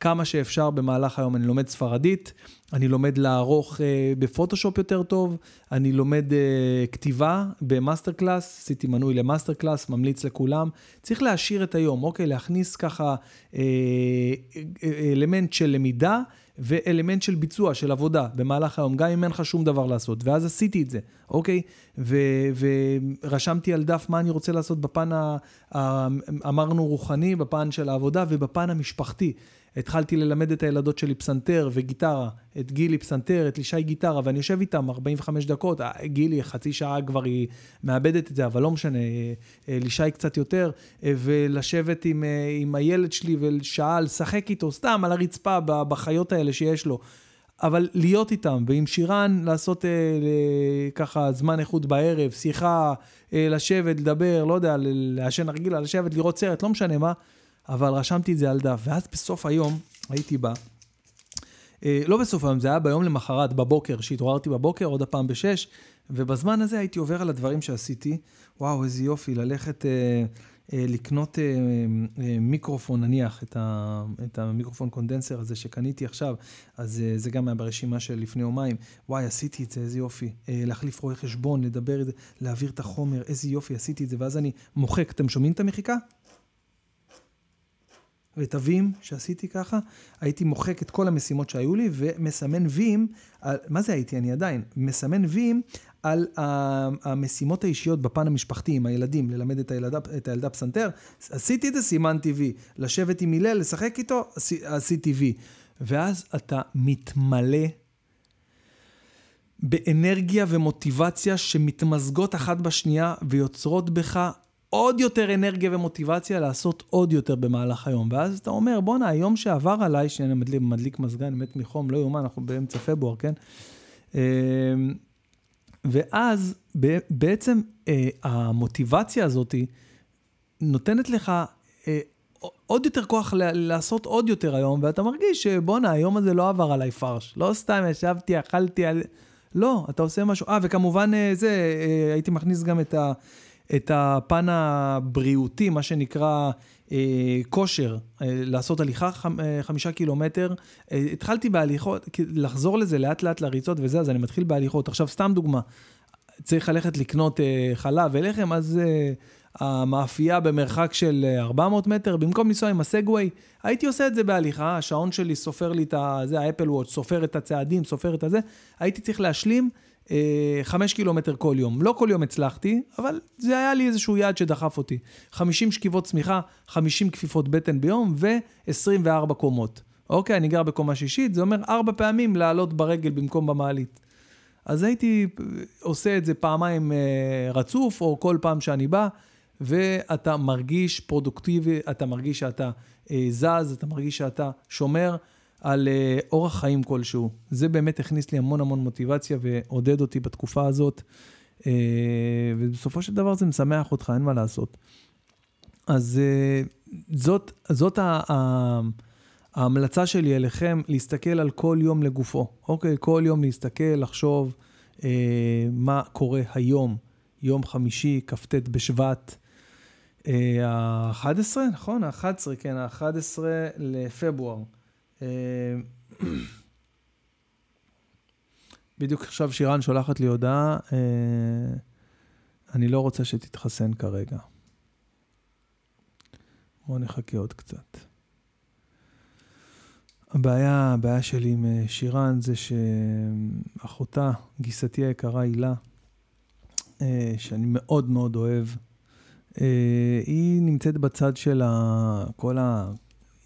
כמה שאפשר במהלך היום. אני לומד ספרדית, אני לומד לערוך אה, בפוטושופ יותר טוב, אני לומד אה, כתיבה ב MasterClass, עשיתי מנוי ל MasterClass, ממליץ לכולם. צריך להעשיר את היום, אוקיי? להכניס ככה אה, אה אלמנט של למידה. ואלמנט של ביצוע, של עבודה במהלך היום, גם אם אין לך שום דבר לעשות. ואז עשיתי את זה, אוקיי? ו- ורשמתי על דף מה אני רוצה לעשות בפן, ה- ה- אמרנו רוחני, בפן של העבודה ובפן המשפחתי. התחלתי ללמד את הילדות שלי פסנתר וגיטרה, את גילי פסנתר, את לישי גיטרה, ואני יושב איתם 45 דקות, אה, גילי חצי שעה כבר היא מאבדת את זה, אבל לא משנה, אה, אה, לישי קצת יותר, ולשבת עם, עם הילד שלי ושעה לשחק איתו, סתם על הרצפה, בחיות האלה שיש לו. אבל להיות איתם, ועם שירן לעשות אה, ככה זמן איכות בערב, שיחה, אה, לשבת, לדבר, לא יודע, לעשן הרגילה, לשבת, לראות סרט, לא משנה מה. אבל רשמתי את זה על דף, ואז בסוף היום הייתי בא, אה, לא בסוף היום, זה היה ביום למחרת, בבוקר, שהתעוררתי בבוקר, עוד הפעם בשש, ובזמן הזה הייתי עובר על הדברים שעשיתי. וואו, איזה יופי, ללכת אה, אה, לקנות אה, אה, מיקרופון, נניח, את, ה, את המיקרופון קונדנסר הזה שקניתי עכשיו, אז אה, זה גם היה ברשימה של לפני יומיים. וואי, עשיתי את זה, איזה יופי. אה, להחליף רואה חשבון, לדבר, להעביר את החומר, איזה יופי, עשיתי את זה, ואז אני מוחק. אתם שומעים את המחיקה? ותווים שעשיתי ככה, הייתי מוחק את כל המשימות שהיו לי ומסמן ויים, על, מה זה הייתי? אני עדיין, מסמן ויים על המשימות האישיות בפן המשפחתי עם הילדים, ללמד את הילדה, את הילדה פסנתר, עשיתי את זה, סימנתי וי. לשבת עם הלל, לשחק איתו, עשיתי וי. ואז אתה מתמלא באנרגיה ומוטיבציה שמתמזגות אחת בשנייה ויוצרות בך עוד יותר אנרגיה ומוטיבציה לעשות עוד יותר במהלך היום. ואז אתה אומר, בואנה, היום שעבר עליי, שאני מדליק, מדליק מזגן, מת מחום, לא יאומן, אנחנו באמצע פברואר, כן? אמ, ואז בעצם אה, המוטיבציה הזאת נותנת לך אה, עוד יותר כוח לעשות עוד יותר היום, ואתה מרגיש שבואנה, היום הזה לא עבר עליי פרש. לא סתם ישבתי, אכלתי על... לא, אתה עושה משהו. אה, וכמובן אה, זה, הייתי מכניס גם את ה... את הפן הבריאותי, מה שנקרא אה, כושר, אה, לעשות הליכה אה, חמישה קילומטר. אה, התחלתי בהליכות, לחזור לזה לאט לאט לריצות וזה, אז אני מתחיל בהליכות. עכשיו, סתם דוגמה, צריך ללכת לקנות אה, חלב ולחם, אז אה, המאפייה במרחק של 400 אה, מטר, במקום לנסוע עם הסגווי, הייתי עושה את זה בהליכה, השעון שלי סופר לי את ה... זה, האפל וואץ', סופר את הצעדים, סופר את הזה, הייתי צריך להשלים. אה, חמש קילומטר כל יום. לא כל יום הצלחתי, אבל זה היה לי איזשהו יעד שדחף אותי. 50 שכיבות צמיחה, 50 כפיפות בטן ביום ו-24 קומות. אוקיי, אני גר בקומה שישית, זה אומר ארבע פעמים לעלות ברגל במקום במעלית. אז הייתי עושה את זה פעמיים אה, רצוף, או כל פעם שאני בא, ואתה מרגיש פרודוקטיבי, אתה מרגיש שאתה אה, זז, אתה מרגיש שאתה שומר על אה, אורח חיים כלשהו. זה באמת הכניס לי המון המון מוטיבציה ועודד אותי בתקופה הזאת, ובסופו של דבר זה משמח אותך, אין מה לעשות. אז זאת, זאת ה... ה ההמלצה שלי אליכם, להסתכל על כל יום לגופו, אוקיי? כל יום להסתכל, לחשוב אה, מה קורה היום, יום חמישי, כ"ט בשבט, ה-11, אה, נכון? ה-11, כן, ה-11 לפברואר. אה, בדיוק עכשיו שירן שולחת לי הודעה, אה, אני לא רוצה שתתחסן כרגע. בואו נחכה עוד קצת. הבעיה, הבעיה שלי עם אה, שירן זה שאחותה, גיסתי היקרה הילה, שאני מאוד מאוד אוהב, היא נמצאת בצד של כל ה...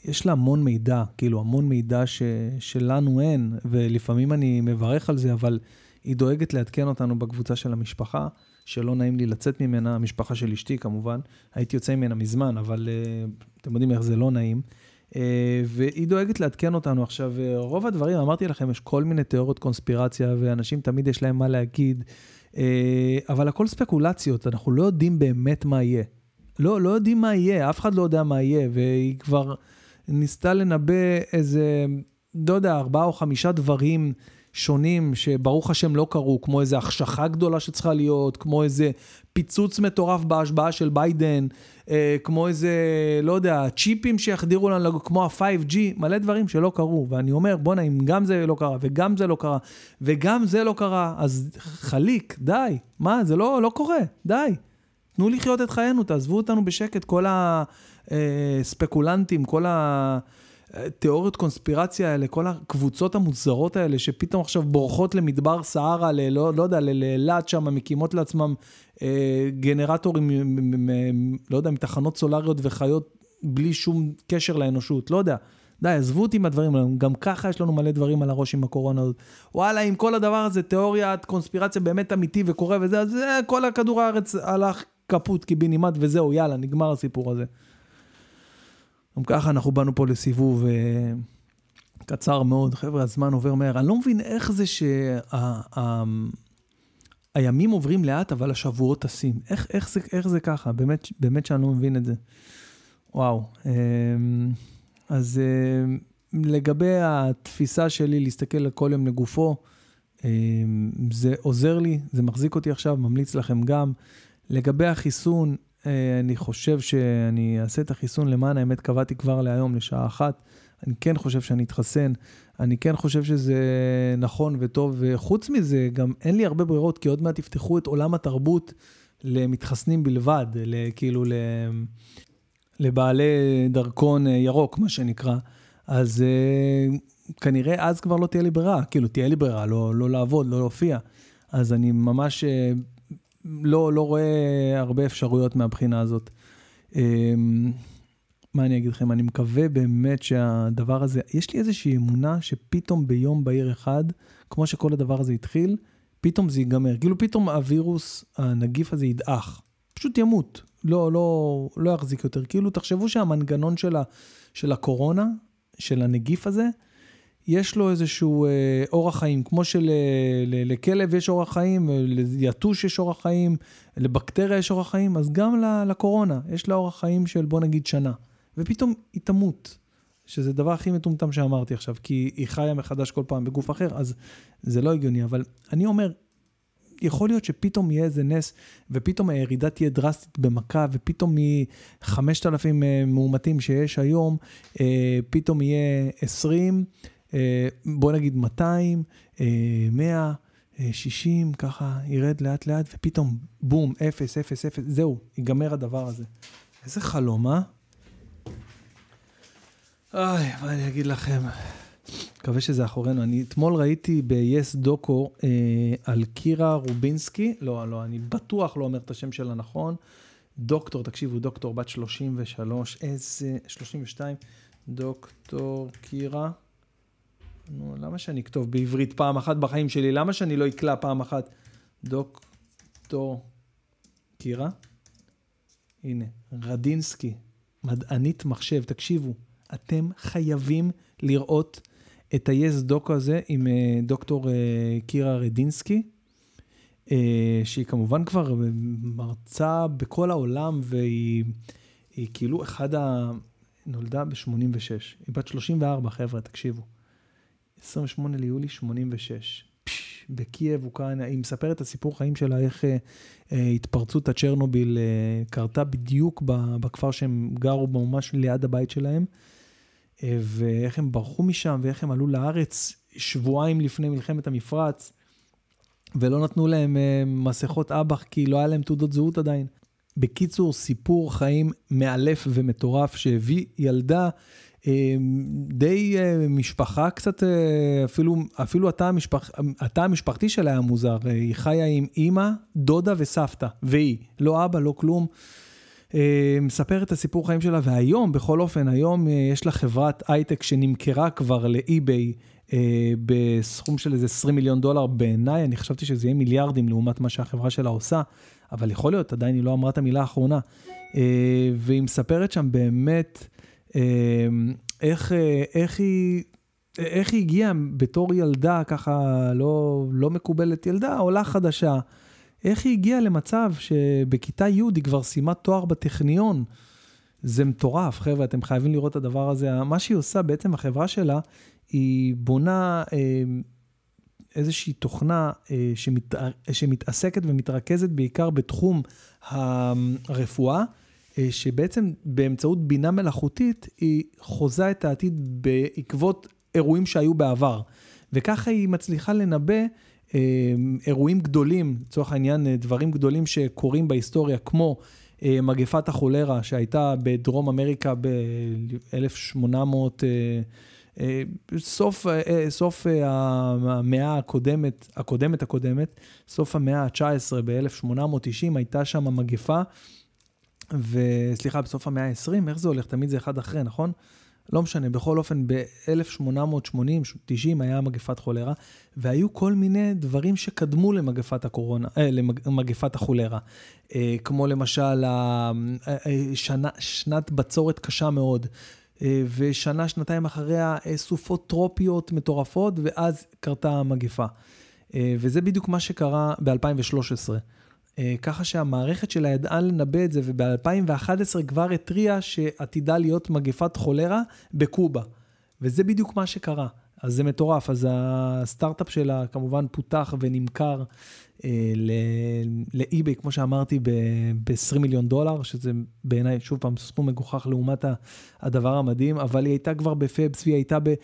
יש לה המון מידע, כאילו המון מידע ש... שלנו אין, ולפעמים אני מברך על זה, אבל היא דואגת לעדכן אותנו בקבוצה של המשפחה, שלא נעים לי לצאת ממנה, המשפחה של אשתי כמובן, הייתי יוצא ממנה מזמן, אבל אתם יודעים איך זה לא נעים. אה, והיא דואגת לעדכן אותנו. עכשיו, אה, רוב הדברים, אמרתי לכם, יש כל מיני תיאוריות קונספירציה, ואנשים תמיד יש להם מה להגיד, אה, אבל הכל ספקולציות, אנחנו לא יודעים באמת מה יהיה. לא, לא יודעים מה יהיה, אף אחד לא יודע מה יהיה, והיא כבר ניסתה לנבא איזה, לא יודע, ארבעה או חמישה דברים שונים שברוך השם לא קרו, כמו איזה החשכה גדולה שצריכה להיות, כמו איזה פיצוץ מטורף בהשבעה של ביידן, אה, כמו איזה, לא יודע, צ'יפים שיחדירו לנו, כמו ה-5G, מלא דברים שלא קרו. ואני אומר, בואנה, אם גם זה לא קרה, וגם זה לא קרה, וגם זה לא קרה, אז חליק, די. מה, זה לא, לא קורה, די. תנו לחיות את חיינו, תעזבו אותנו בשקט, כל הספקולנטים, כל ה... תיאוריות קונספירציה האלה, כל הקבוצות המוזרות האלה, שפתאום עכשיו בורחות למדבר סהרה, לא, לא יודע, לאילת שם, מקימות לעצמם אה, גנרטורים, לא יודע, מתחנות סולריות וחיות בלי שום קשר לאנושות, לא יודע. די, עזבו אותי עם הדברים האלה, גם ככה יש לנו מלא דברים על הראש עם הקורונה הזאת. וואלה, אם כל הדבר הזה תיאוריית קונספירציה באמת אמיתי וקורה וזה, אז זה, כל הכדור הארץ הלך כפות קיבינימט וזהו, יאללה, נגמר הסיפור הזה. גם ככה אנחנו באנו פה לסיבוב אה, קצר מאוד, חבר'ה, הזמן עובר מהר. אני לא מבין איך זה שהימים שה, עוברים לאט, אבל השבועות טסים. איך, איך, זה, איך זה ככה? באמת, באמת שאני לא מבין את זה. וואו. אה, אז אה, לגבי התפיסה שלי להסתכל על כל יום לגופו, זה עוזר לי, זה מחזיק אותי עכשיו, ממליץ לכם גם. לגבי החיסון, אני חושב שאני אעשה את החיסון למען האמת, קבעתי כבר להיום, לשעה אחת. אני כן חושב שאני אתחסן, אני כן חושב שזה נכון וטוב, וחוץ מזה, גם אין לי הרבה ברירות, כי עוד מעט יפתחו את עולם התרבות למתחסנים בלבד, כאילו לבעלי דרכון ירוק, מה שנקרא. אז אה, כנראה אז כבר לא תהיה לי ברירה, כאילו תהיה לי ברירה, לא, לא לעבוד, לא להופיע. אז אני ממש אה, לא, לא רואה הרבה אפשרויות מהבחינה הזאת. אמ, מה אני אגיד לכם? אני מקווה באמת שהדבר הזה, יש לי איזושהי אמונה שפתאום ביום בהיר אחד, כמו שכל הדבר הזה התחיל, פתאום זה ייגמר. כאילו פתאום הווירוס, הנגיף הזה ידעך. פשוט ימות. לא, לא, לא יחזיק יותר. כאילו, תחשבו שהמנגנון של, ה, של הקורונה, של הנגיף הזה, יש לו איזשהו אה, אורח חיים, כמו שלכלב יש אורח חיים, ליתוש יש אורח חיים, לבקטריה יש אורח חיים, אז גם לקורונה יש לה אורח חיים של בוא נגיד שנה. ופתאום היא תמות, שזה הדבר הכי מטומטם שאמרתי עכשיו, כי היא חיה מחדש כל פעם בגוף אחר, אז זה לא הגיוני. אבל אני אומר, יכול להיות שפתאום יהיה איזה נס, ופתאום הירידה תהיה דרסטית במכה, ופתאום מ-5,000 אה, מאומתים שיש היום, אה, פתאום יהיה 20, אה, בוא נגיד 200, 100, 60, ככה ירד לאט לאט, ופתאום בום, 0, 0, 0, זהו, ייגמר הדבר הזה. איזה חלום, אה? אוי, מה אני אגיד לכם? מקווה שזה אחורינו. אני אתמול ראיתי ב-yes דוקו אה, על קירה רובינסקי, לא, לא, אני בטוח לא אומר את השם שלה נכון. דוקטור, תקשיבו, דוקטור בת 33, איזה, 32, דוקטור קירה. נו, למה שאני אכתוב בעברית פעם אחת בחיים שלי? למה שאני לא אקלע פעם אחת? דוקטור קירה? הנה, רדינסקי, מדענית מחשב, תקשיבו, אתם חייבים לראות את ה-yes דוקו הזה עם אה, דוקטור אה, קירה רדינסקי, אה, שהיא כמובן כבר מרצה בכל העולם, והיא כאילו אחד ה... נולדה ב-86. היא בת 34, חבר'ה, תקשיבו. 28 ליולי 86. פש, בקייב, אוקראינה. היא מספרת את הסיפור חיים שלה, איך אה, אה, התפרצות הצ'רנוביל אה, קרתה בדיוק בכפר שהם גרו בו, ממש ליד הבית שלהם. אה, ואיך הם ברחו משם, ואיך הם עלו לארץ שבועיים לפני מלחמת המפרץ, ולא נתנו להם אה, מסכות אב"ח כי לא היה להם תעודות זהות עדיין. בקיצור, סיפור חיים מאלף ומטורף שהביא ילדה, די משפחה קצת, אפילו, אפילו התא, המשפח, התא המשפחתי שלה היה מוזר. היא חיה עם אימא, דודה וסבתא, והיא. לא אבא, לא כלום. אה, מספר את הסיפור חיים שלה, והיום, בכל אופן, היום אה, יש לה חברת הייטק שנמכרה כבר לאי-ביי אה, בסכום של איזה 20 מיליון דולר. בעיניי, אני חשבתי שזה יהיה מיליארדים לעומת מה שהחברה שלה עושה, אבל יכול להיות, עדיין היא לא אמרה את המילה האחרונה. והיא מספרת שם באמת איך, איך היא... איך היא הגיעה בתור ילדה, ככה לא, לא מקובלת, ילדה, עולה חדשה, איך היא הגיעה למצב שבכיתה י' היא כבר סיימה תואר בטכניון? זה מטורף, חבר'ה, אתם חייבים לראות את הדבר הזה. מה שהיא עושה, בעצם החברה שלה, היא בונה אה, איזושהי תוכנה אה, שמת, שמתעסקת ומתרכזת בעיקר בתחום הרפואה, אה, שבעצם באמצעות בינה מלאכותית, היא חוזה את העתיד בעקבות אירועים שהיו בעבר. וככה היא מצליחה לנבא אה, אירועים גדולים, לצורך העניין אה, דברים גדולים שקורים בהיסטוריה, כמו אה, מגפת החולרה שהייתה בדרום אמריקה ב-1800, סוף, סוף המאה הקודמת, הקודמת הקודמת, סוף המאה ה-19 ב-1890 הייתה שם מגפה, וסליחה, בסוף המאה ה-20, איך זה הולך? תמיד זה אחד אחרי, נכון? לא משנה, בכל אופן, ב-1880-90 היה מגפת חולרה, והיו כל מיני דברים שקדמו למגפת הקורונה, אה, למגפת החולרה. אה, כמו למשל, אה, אה, שנה, שנת בצורת קשה מאוד. אה, ושנה, שנתיים אחריה, אה, סופות טרופיות מטורפות, ואז קרתה המגפה. וזה בדיוק מה שקרה ב-2013. אה, ככה שהמערכת שלה ידעה לנבא את זה, וב-2011 כבר התריעה שעתידה להיות מגפת חולרה בקובה. וזה בדיוק מה שקרה. אז זה מטורף. אז הסטארט-אפ שלה כמובן פותח ונמכר אה, לאי-ביי, כמו שאמרתי, ב-20 מיליון דולר, שזה בעיניי, שוב פעם, סכום מגוחך לעומת הדבר המדהים, אבל היא הייתה כבר בפאבס, והיא הייתה ב,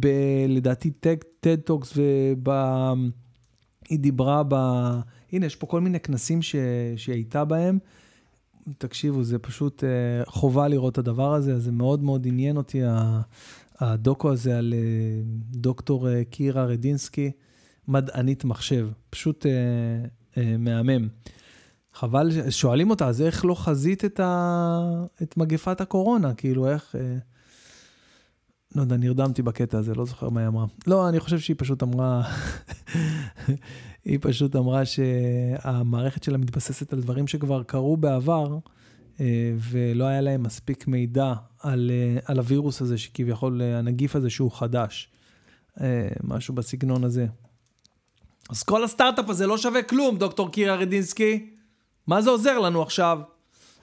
ב, לדעתי, TED Talks, והיא דיברה ב... הנה, יש פה כל מיני כנסים ש... שהיא הייתה בהם. תקשיבו, זה פשוט אה, חובה לראות את הדבר הזה, זה מאוד מאוד עניין אותי, הדוקו הזה על אה, דוקטור אה, קירה רדינסקי, מדענית מחשב, פשוט מהמם. חבל, שואלים אותה, אז איך לא חזית את, ה... את מגפת הקורונה? כאילו, איך... לא יודע, נרדמתי בקטע הזה, לא זוכר מה היא אמרה. לא, אני חושב שהיא פשוט אמרה, היא פשוט אמרה שהמערכת שלה מתבססת על דברים שכבר קרו בעבר, אה, ולא היה להם מספיק מידע על, אה, על הווירוס הזה, שכביכול אה, הנגיף הזה שהוא חדש. משהו בסגנון הזה. אז כל הסטארט-אפ הזה לא שווה כלום, דוקטור קירה רדינסקי. מה זה עוזר לנו עכשיו?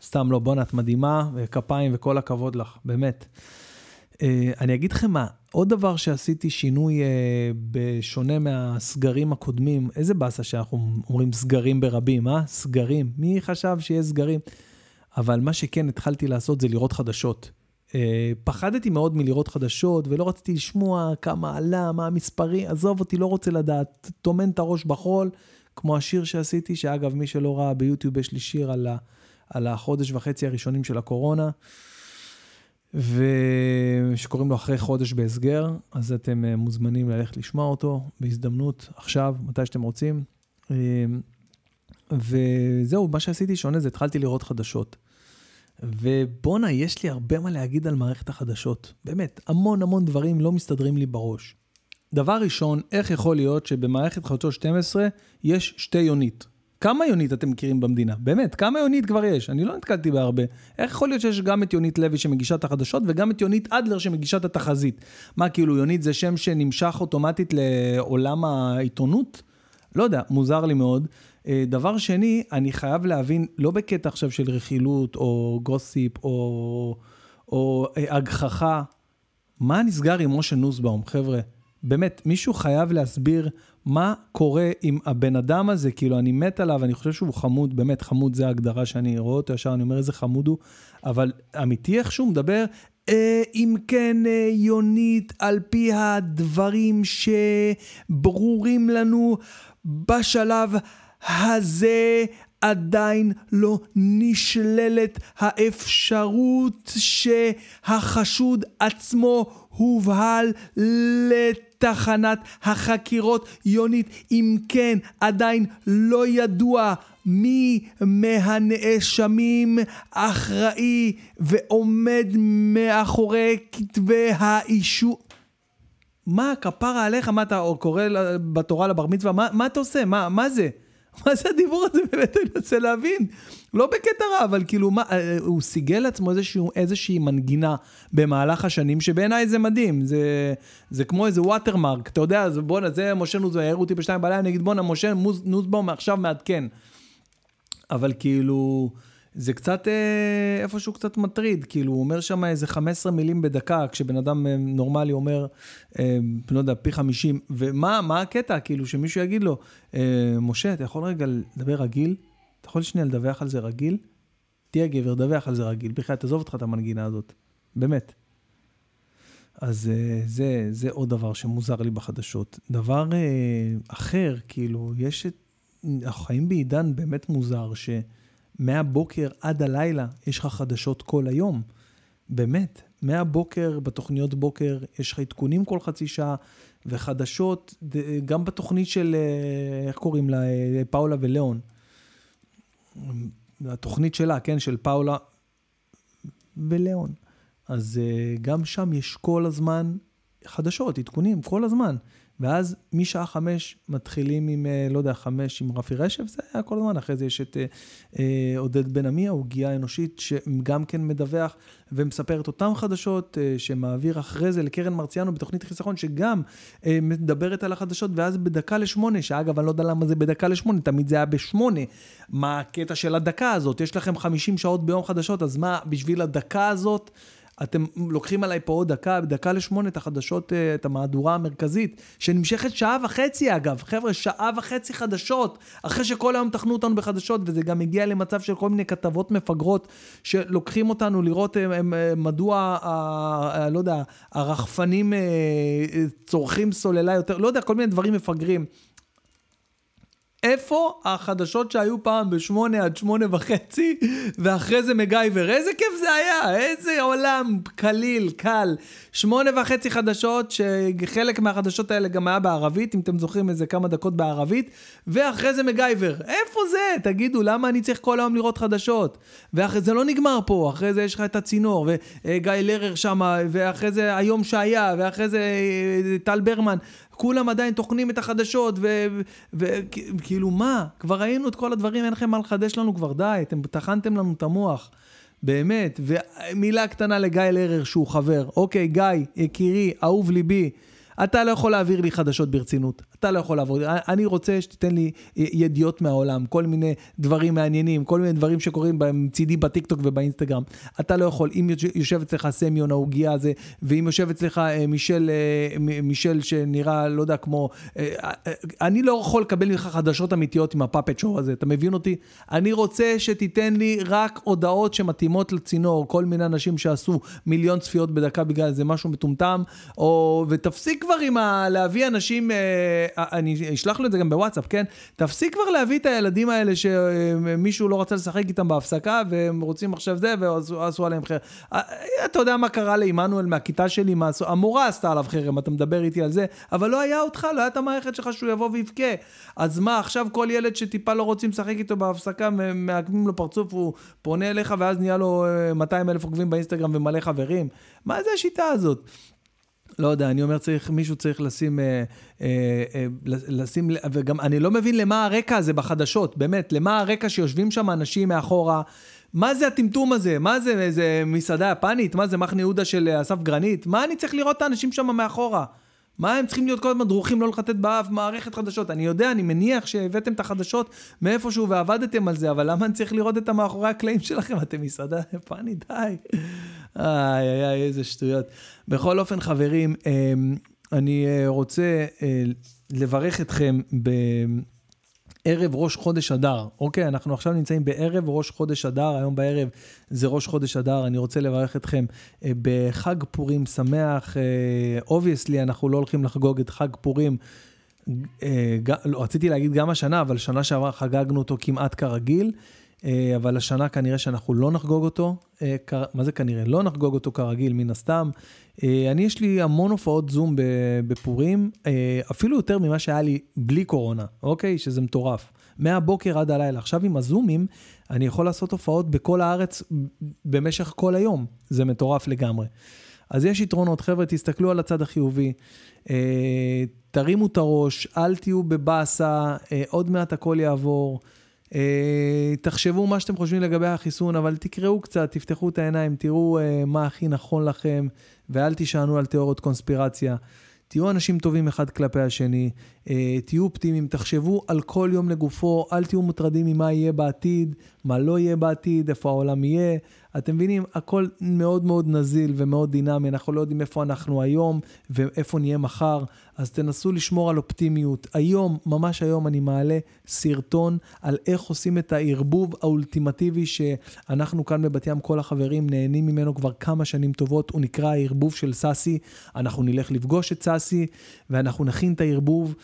סתם לא, בואנה, את מדהימה, וכפיים וכל הכבוד לך, באמת. אה, אני אגיד לכם מה, עוד דבר שעשיתי שינוי uh, בשונה מהסגרים הקודמים, איזה באסה שאנחנו אומרים סגרים ברבים, אה? סגרים. מי חשב שיהיה סגרים? אבל מה שכן התחלתי לעשות זה לראות חדשות. Uh, פחדתי מאוד מלראות חדשות ולא רציתי לשמוע כמה עלה, מה המספרים, עזוב אותי, לא רוצה לדעת, טומן את הראש בחול, כמו השיר שעשיתי, שאגב, מי שלא ראה ביוטיוב, יש לי שיר על, ה, על החודש וחצי הראשונים של הקורונה. ושקוראים לו אחרי חודש בהסגר, אז אתם אה, מוזמנים ללכת לשמוע אותו בהזדמנות, עכשיו, מתי שאתם רוצים. אה, וזהו, מה שעשיתי שונה זה התחלתי לראות חדשות. ובואנה, יש לי הרבה מה להגיד על מערכת החדשות. באמת, המון המון דברים לא מסתדרים לי בראש. דבר ראשון, איך יכול להיות שבמערכת חדשות 12 יש שתי יונית? כמה יונית אתם מכירים במדינה? באמת, כמה יונית כבר יש? אני לא נתקלתי בהרבה. איך יכול להיות שיש גם את יונית לוי שמגישה את החדשות וגם את יונית אדלר שמגישה את התחזית? מה, כאילו יונית זה שם שנמשך אוטומטית לעולם העיתונות? לא יודע, מוזר לי מאוד. אה, דבר שני, אני חייב להבין, לא בקטע עכשיו של רכילות או גוסיפ או, או אה, הגחכה, מה נסגר עם משה נוסבאום, חבר'ה? באמת, מישהו חייב להסביר מה קורה עם הבן אדם הזה, כאילו, אני מת עליו, אני חושב שהוא חמוד, באמת, חמוד זה ההגדרה שאני רואה אותו ישר, אני אומר איזה חמוד הוא, אבל אמיתי איך שהוא מדבר, אה, אם כן, אה, יונית, על פי הדברים שברורים לנו בשלב הזה, עדיין לא נשללת האפשרות שהחשוד עצמו הובהל לתחנת החקירות. יונית, אם כן, עדיין לא ידוע מי מהנאשמים אחראי ועומד מאחורי כתבי האישור. מה, כפרה עליך? מה אתה קורא בתורה לבר מצווה? מה, מה אתה עושה? מה, מה זה? מה זה הדיבור הזה באמת? אני רוצה להבין. לא בקטע רע, אבל כאילו, מה, אה, הוא סיגל לעצמו איזשהו, איזושהי מנגינה במהלך השנים, שבעיניי זה מדהים. זה, זה כמו איזה ווטרמרק, אתה יודע, אז בואנה, זה משה נוזבאום, העירו אותי בשתיים בלילה, אני אגיד, בואנה, משה נוזבאום עכשיו מעדכן. אבל כאילו... זה קצת אה, איפשהו קצת מטריד, כאילו הוא אומר שם איזה 15 מילים בדקה, כשבן אדם אה, נורמלי אומר, אה, לא יודע, פי 50, ומה מה הקטע, כאילו שמישהו יגיד לו, אה, משה, אתה יכול רגע לדבר רגיל? אתה יכול שנייה לדווח על זה רגיל? תהיה גבר, דווח על זה רגיל, בכלל, תעזוב אותך את המנגינה הזאת, באמת. אז אה, זה, זה עוד דבר שמוזר לי בחדשות. דבר אה, אחר, כאילו, יש את, אנחנו חיים בעידן באמת מוזר, ש... מהבוקר עד הלילה יש לך חדשות כל היום. באמת, מהבוקר, בתוכניות בוקר, יש לך עדכונים כל חצי שעה, וחדשות, גם בתוכנית של, אה, איך קוראים לה, אה, פאולה ולאון. התוכנית שלה, כן, של פאולה ולאון. אז אה, גם שם יש כל הזמן חדשות, עדכונים, כל הזמן. ואז משעה חמש מתחילים עם, אה, לא יודע, חמש עם רפי רשף, זה היה כל הזמן. אחרי זה יש את אה, אה עודד בן עמי, העוגיה האנושית, שגם כן מדווח ומספר את אותן חדשות, אה, שמעביר אחרי זה לקרן מרציאנו בתוכנית חיסכון, שגם אה, מדברת על החדשות, ואז בדקה לשמונה, שאגב, אני לא יודע למה זה בדקה לשמונה, תמיד זה היה בשמונה. מה הקטע של הדקה הזאת? יש לכם 50 שעות ביום חדשות, אז מה, בשביל הדקה הזאת... אתם לוקחים עליי פה עוד דקה, דקה לשמונה את החדשות, אה, את המהדורה המרכזית, שנמשכת שעה וחצי אגב. חבר'ה, שעה וחצי חדשות, אחרי שכל היום תחנו אותנו בחדשות, וזה גם הגיע למצב של כל מיני כתבות מפגרות, שלוקחים אותנו לראות הם, הם, אה, מדוע, ה, לא יודע, הרחפנים אה, צורכים סוללה יותר, לא יודע, כל מיני דברים מפגרים. איפה החדשות שהיו פעם בשמונה עד שמונה וחצי, ואחרי זה מגייבר? איזה כיף זה היה, איזה עולם קליל, קל. שמונה וחצי חדשות, שחלק מהחדשות האלה גם היה בערבית, אם אתם זוכרים איזה כמה דקות בערבית, ואחרי זה מגייבר. איפה זה? תגידו, למה אני צריך כל היום לראות חדשות? ואחרי זה לא נגמר פה, אחרי זה יש לך את הצינור, וגיא לרר שם, ואחרי זה היום שהיה, ואחרי זה אה, טל ברמן. כולם עדיין טוחנים את החדשות, וכאילו מה? כבר ראינו את כל הדברים, אין לכם מה לחדש לנו כבר, די, אתם טחנתם לנו את המוח. באמת, ומילה קטנה לגיא לרר שהוא חבר. אוקיי, גיא, יקירי, אהוב ליבי. אתה לא יכול להעביר לי חדשות ברצינות. אתה לא יכול לעבוד. אני רוצה שתיתן לי ידיעות מהעולם, כל מיני דברים מעניינים, כל מיני דברים שקורים מצידי בטיקטוק ובאינסטגרם. אתה לא יכול. אם יושב אצלך סמיון העוגיה הזה, ואם יושב אצלך אה, מישל, אה, מישל שנראה, לא יודע, כמו... אה, אני לא יכול לקבל ממך חדשות אמיתיות עם הפאפט שואו הזה, אתה מבין אותי? אני רוצה שתיתן לי רק הודעות שמתאימות לצינור, כל מיני אנשים שעשו מיליון צפיות בדקה בגלל זה משהו מטומטם, או... ותפסיק כבר עם ה... להביא אנשים... אה, אני אשלח לו את זה גם בוואטסאפ, כן? תפסיק כבר להביא את הילדים האלה שמישהו לא רצה לשחק איתם בהפסקה, והם רוצים עכשיו זה, ועשו עליהם חרם. אתה יודע מה קרה לעמנואל מהכיתה שלי, מה... המורה עשתה עליו חרם, אתה מדבר איתי על זה, אבל לא היה אותך, לא היה את המערכת שלך שהוא יבוא ויבכה. אז מה, עכשיו כל ילד שטיפה לא רוצים לשחק איתו בהפסקה, מעקמים לו פרצוף, הוא פונה אליך, ואז נהיה לו 200 אלף עוקבים באינסטגרם ומלא חברים? מה זה השיטה הזאת? לא יודע, אני אומר, צריך, מישהו צריך לשים, אה, אה, אה, לשים, וגם אני לא מבין למה הרקע הזה בחדשות, באמת, למה הרקע שיושבים שם אנשים מאחורה, מה זה הטמטום הזה? מה זה, איזה מסעדה יפנית? מה זה מחנה יהודה של אסף גרנית? מה אני צריך לראות את האנשים שם מאחורה? מה הם צריכים להיות כל הזמן דרוכים לא לחטט באף מערכת חדשות? אני יודע, אני מניח שהבאתם את החדשות מאיפשהו ועבדתם על זה, אבל למה אני צריך לראות את המאחורי הקלעים שלכם? אתם מסעדה יפנית, די. איי, איי, איי, איזה שטויות. בכל אופן, חברים, אמ, אני אה, רוצה אה, לברך אתכם בערב ראש חודש אדר. אוקיי, אנחנו עכשיו נמצאים בערב ראש חודש אדר, היום בערב זה ראש חודש אדר. אני רוצה לברך אתכם אה, בחג פורים שמח. Obviously, אנחנו לא הולכים לחגוג את חג פורים. לא, רציתי להגיד גם השנה, אבל שנה שעברה חגגנו אותו כמעט כרגיל. אה, אבל השנה כנראה שאנחנו לא נחגוג אותו, אה, מה זה כנראה? לא נחגוג אותו כרגיל, מן הסתם. אה, אני, יש לי המון הופעות זום בפורים, אפילו יותר ממה שהיה לי בלי קורונה, אוקיי? שזה מטורף. מהבוקר עד הלילה. עכשיו עם הזומים, אני יכול לעשות הופעות בכל הארץ במשך כל היום. זה מטורף לגמרי. אז יש יתרונות, חבר'ה, תסתכלו על הצד החיובי, תרימו את הראש, אל תהיו בבאסה, עוד מעט הכל יעבור. אה, תחשבו מה שאתם חושבים לגבי החיסון, אבל תקראו קצת, תפתחו את העיניים, תראו אה, מה הכי נכון לכם, ואל תישענו על תיאוריות קונספירציה. תהיו אנשים טובים אחד כלפי השני, תהיו אופטימיים, תחשבו על כל יום לגופו, אל תהיו מוטרדים ממה יהיה בעתיד, מה לא יהיה בעתיד, איפה העולם יהיה. אתם מבינים, הכל מאוד מאוד נזיל ומאוד דינמי, אנחנו לא יודעים איפה אנחנו היום ואיפה נהיה מחר, אז תנסו לשמור על אופטימיות. היום, ממש היום, אני מעלה סרטון על איך עושים את הערבוב האולטימטיבי שאנחנו כאן בבת ים, כל החברים נהנים ממנו כבר כמה שנים טובות, הוא נקרא הערבוב של סאסי. אנחנו נלך לפגוש את סאסי ואנחנו נכין את הערבוב.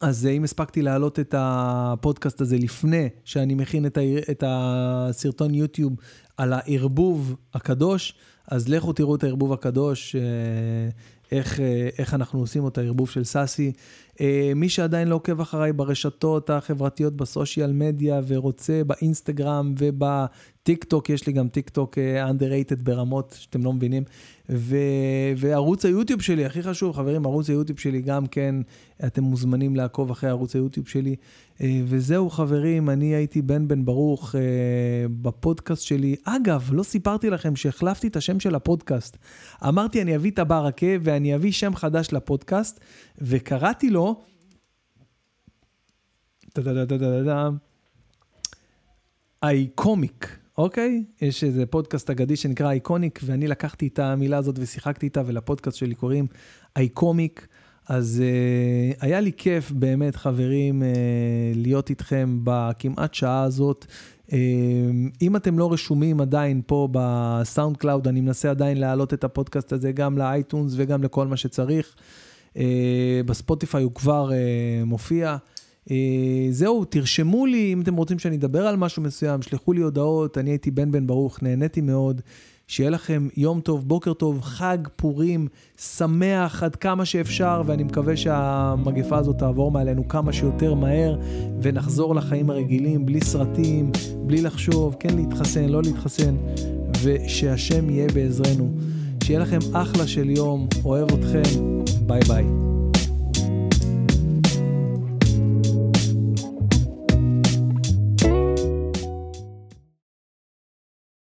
אז אם הספקתי להעלות את הפודקאסט הזה לפני שאני מכין את, ה... את הסרטון יוטיוב על הערבוב הקדוש, אז לכו תראו את הערבוב הקדוש, אה, איך, אה, איך אנחנו עושים את הערבוב של סאסי. אה, מי שעדיין לא עוקב אחריי ברשתות החברתיות, ב social media, ורוצה באינסטגרם ובטיק טוק, יש לי גם טיק טוק underrated ברמות שאתם לא מבינים. ו... וערוץ היוטיוב שלי, הכי חשוב, חברים, ערוץ היוטיוב שלי גם כן, אתם מוזמנים לעקוב אחרי ערוץ היוטיוב שלי. אה, וזהו, חברים, אני הייתי בן בן ברוך אה, בפודקאסט שלי. אגב, לא סיפרתי לכם שהחלפתי את השם של הפודקאסט. אמרתי, אני אביא את הברקה ואני אביא שם חדש לפודקאסט, וקראתי לו... אייקומיק. אוקיי? יש איזה פודקאסט אגדי שנקרא אייקוניק, ואני לקחתי את המילה הזאת ושיחקתי איתה, ולפודקאסט שלי קוראים אייקומיק. אז אה, היה לי כיף באמת, חברים, אה, להיות איתכם בכמעט שעה הזאת. אה, אם אתם לא רשומים עדיין פה ב SoundCloud, אני מנסה עדיין להעלות את הפודקאסט הזה גם ל iTunes וגם לכל מה שצריך. Uh, בספוטיפיי הוא כבר אה, מופיע. אה, זהו, תרשמו לי אם אתם רוצים שאני אדבר על משהו מסוים, שלחו לי הודעות, אני הייתי בן בן ברוך, נהניתי מאוד. שיהיה לכם יום טוב, בוקר טוב, חג פורים, שמח עד כמה שאפשר, ואני מקווה שהמגפה הזאת תעבור מעלינו כמה שיותר מהר, ונחזור לחיים הרגילים, בלי סרטים, בלי לחשוב, כן להתחסן, לא להתחסן, ושהשם יהיה בעזרנו. שיהיה לכם אחלה של יום, אוהב אתכם, ביי ביי.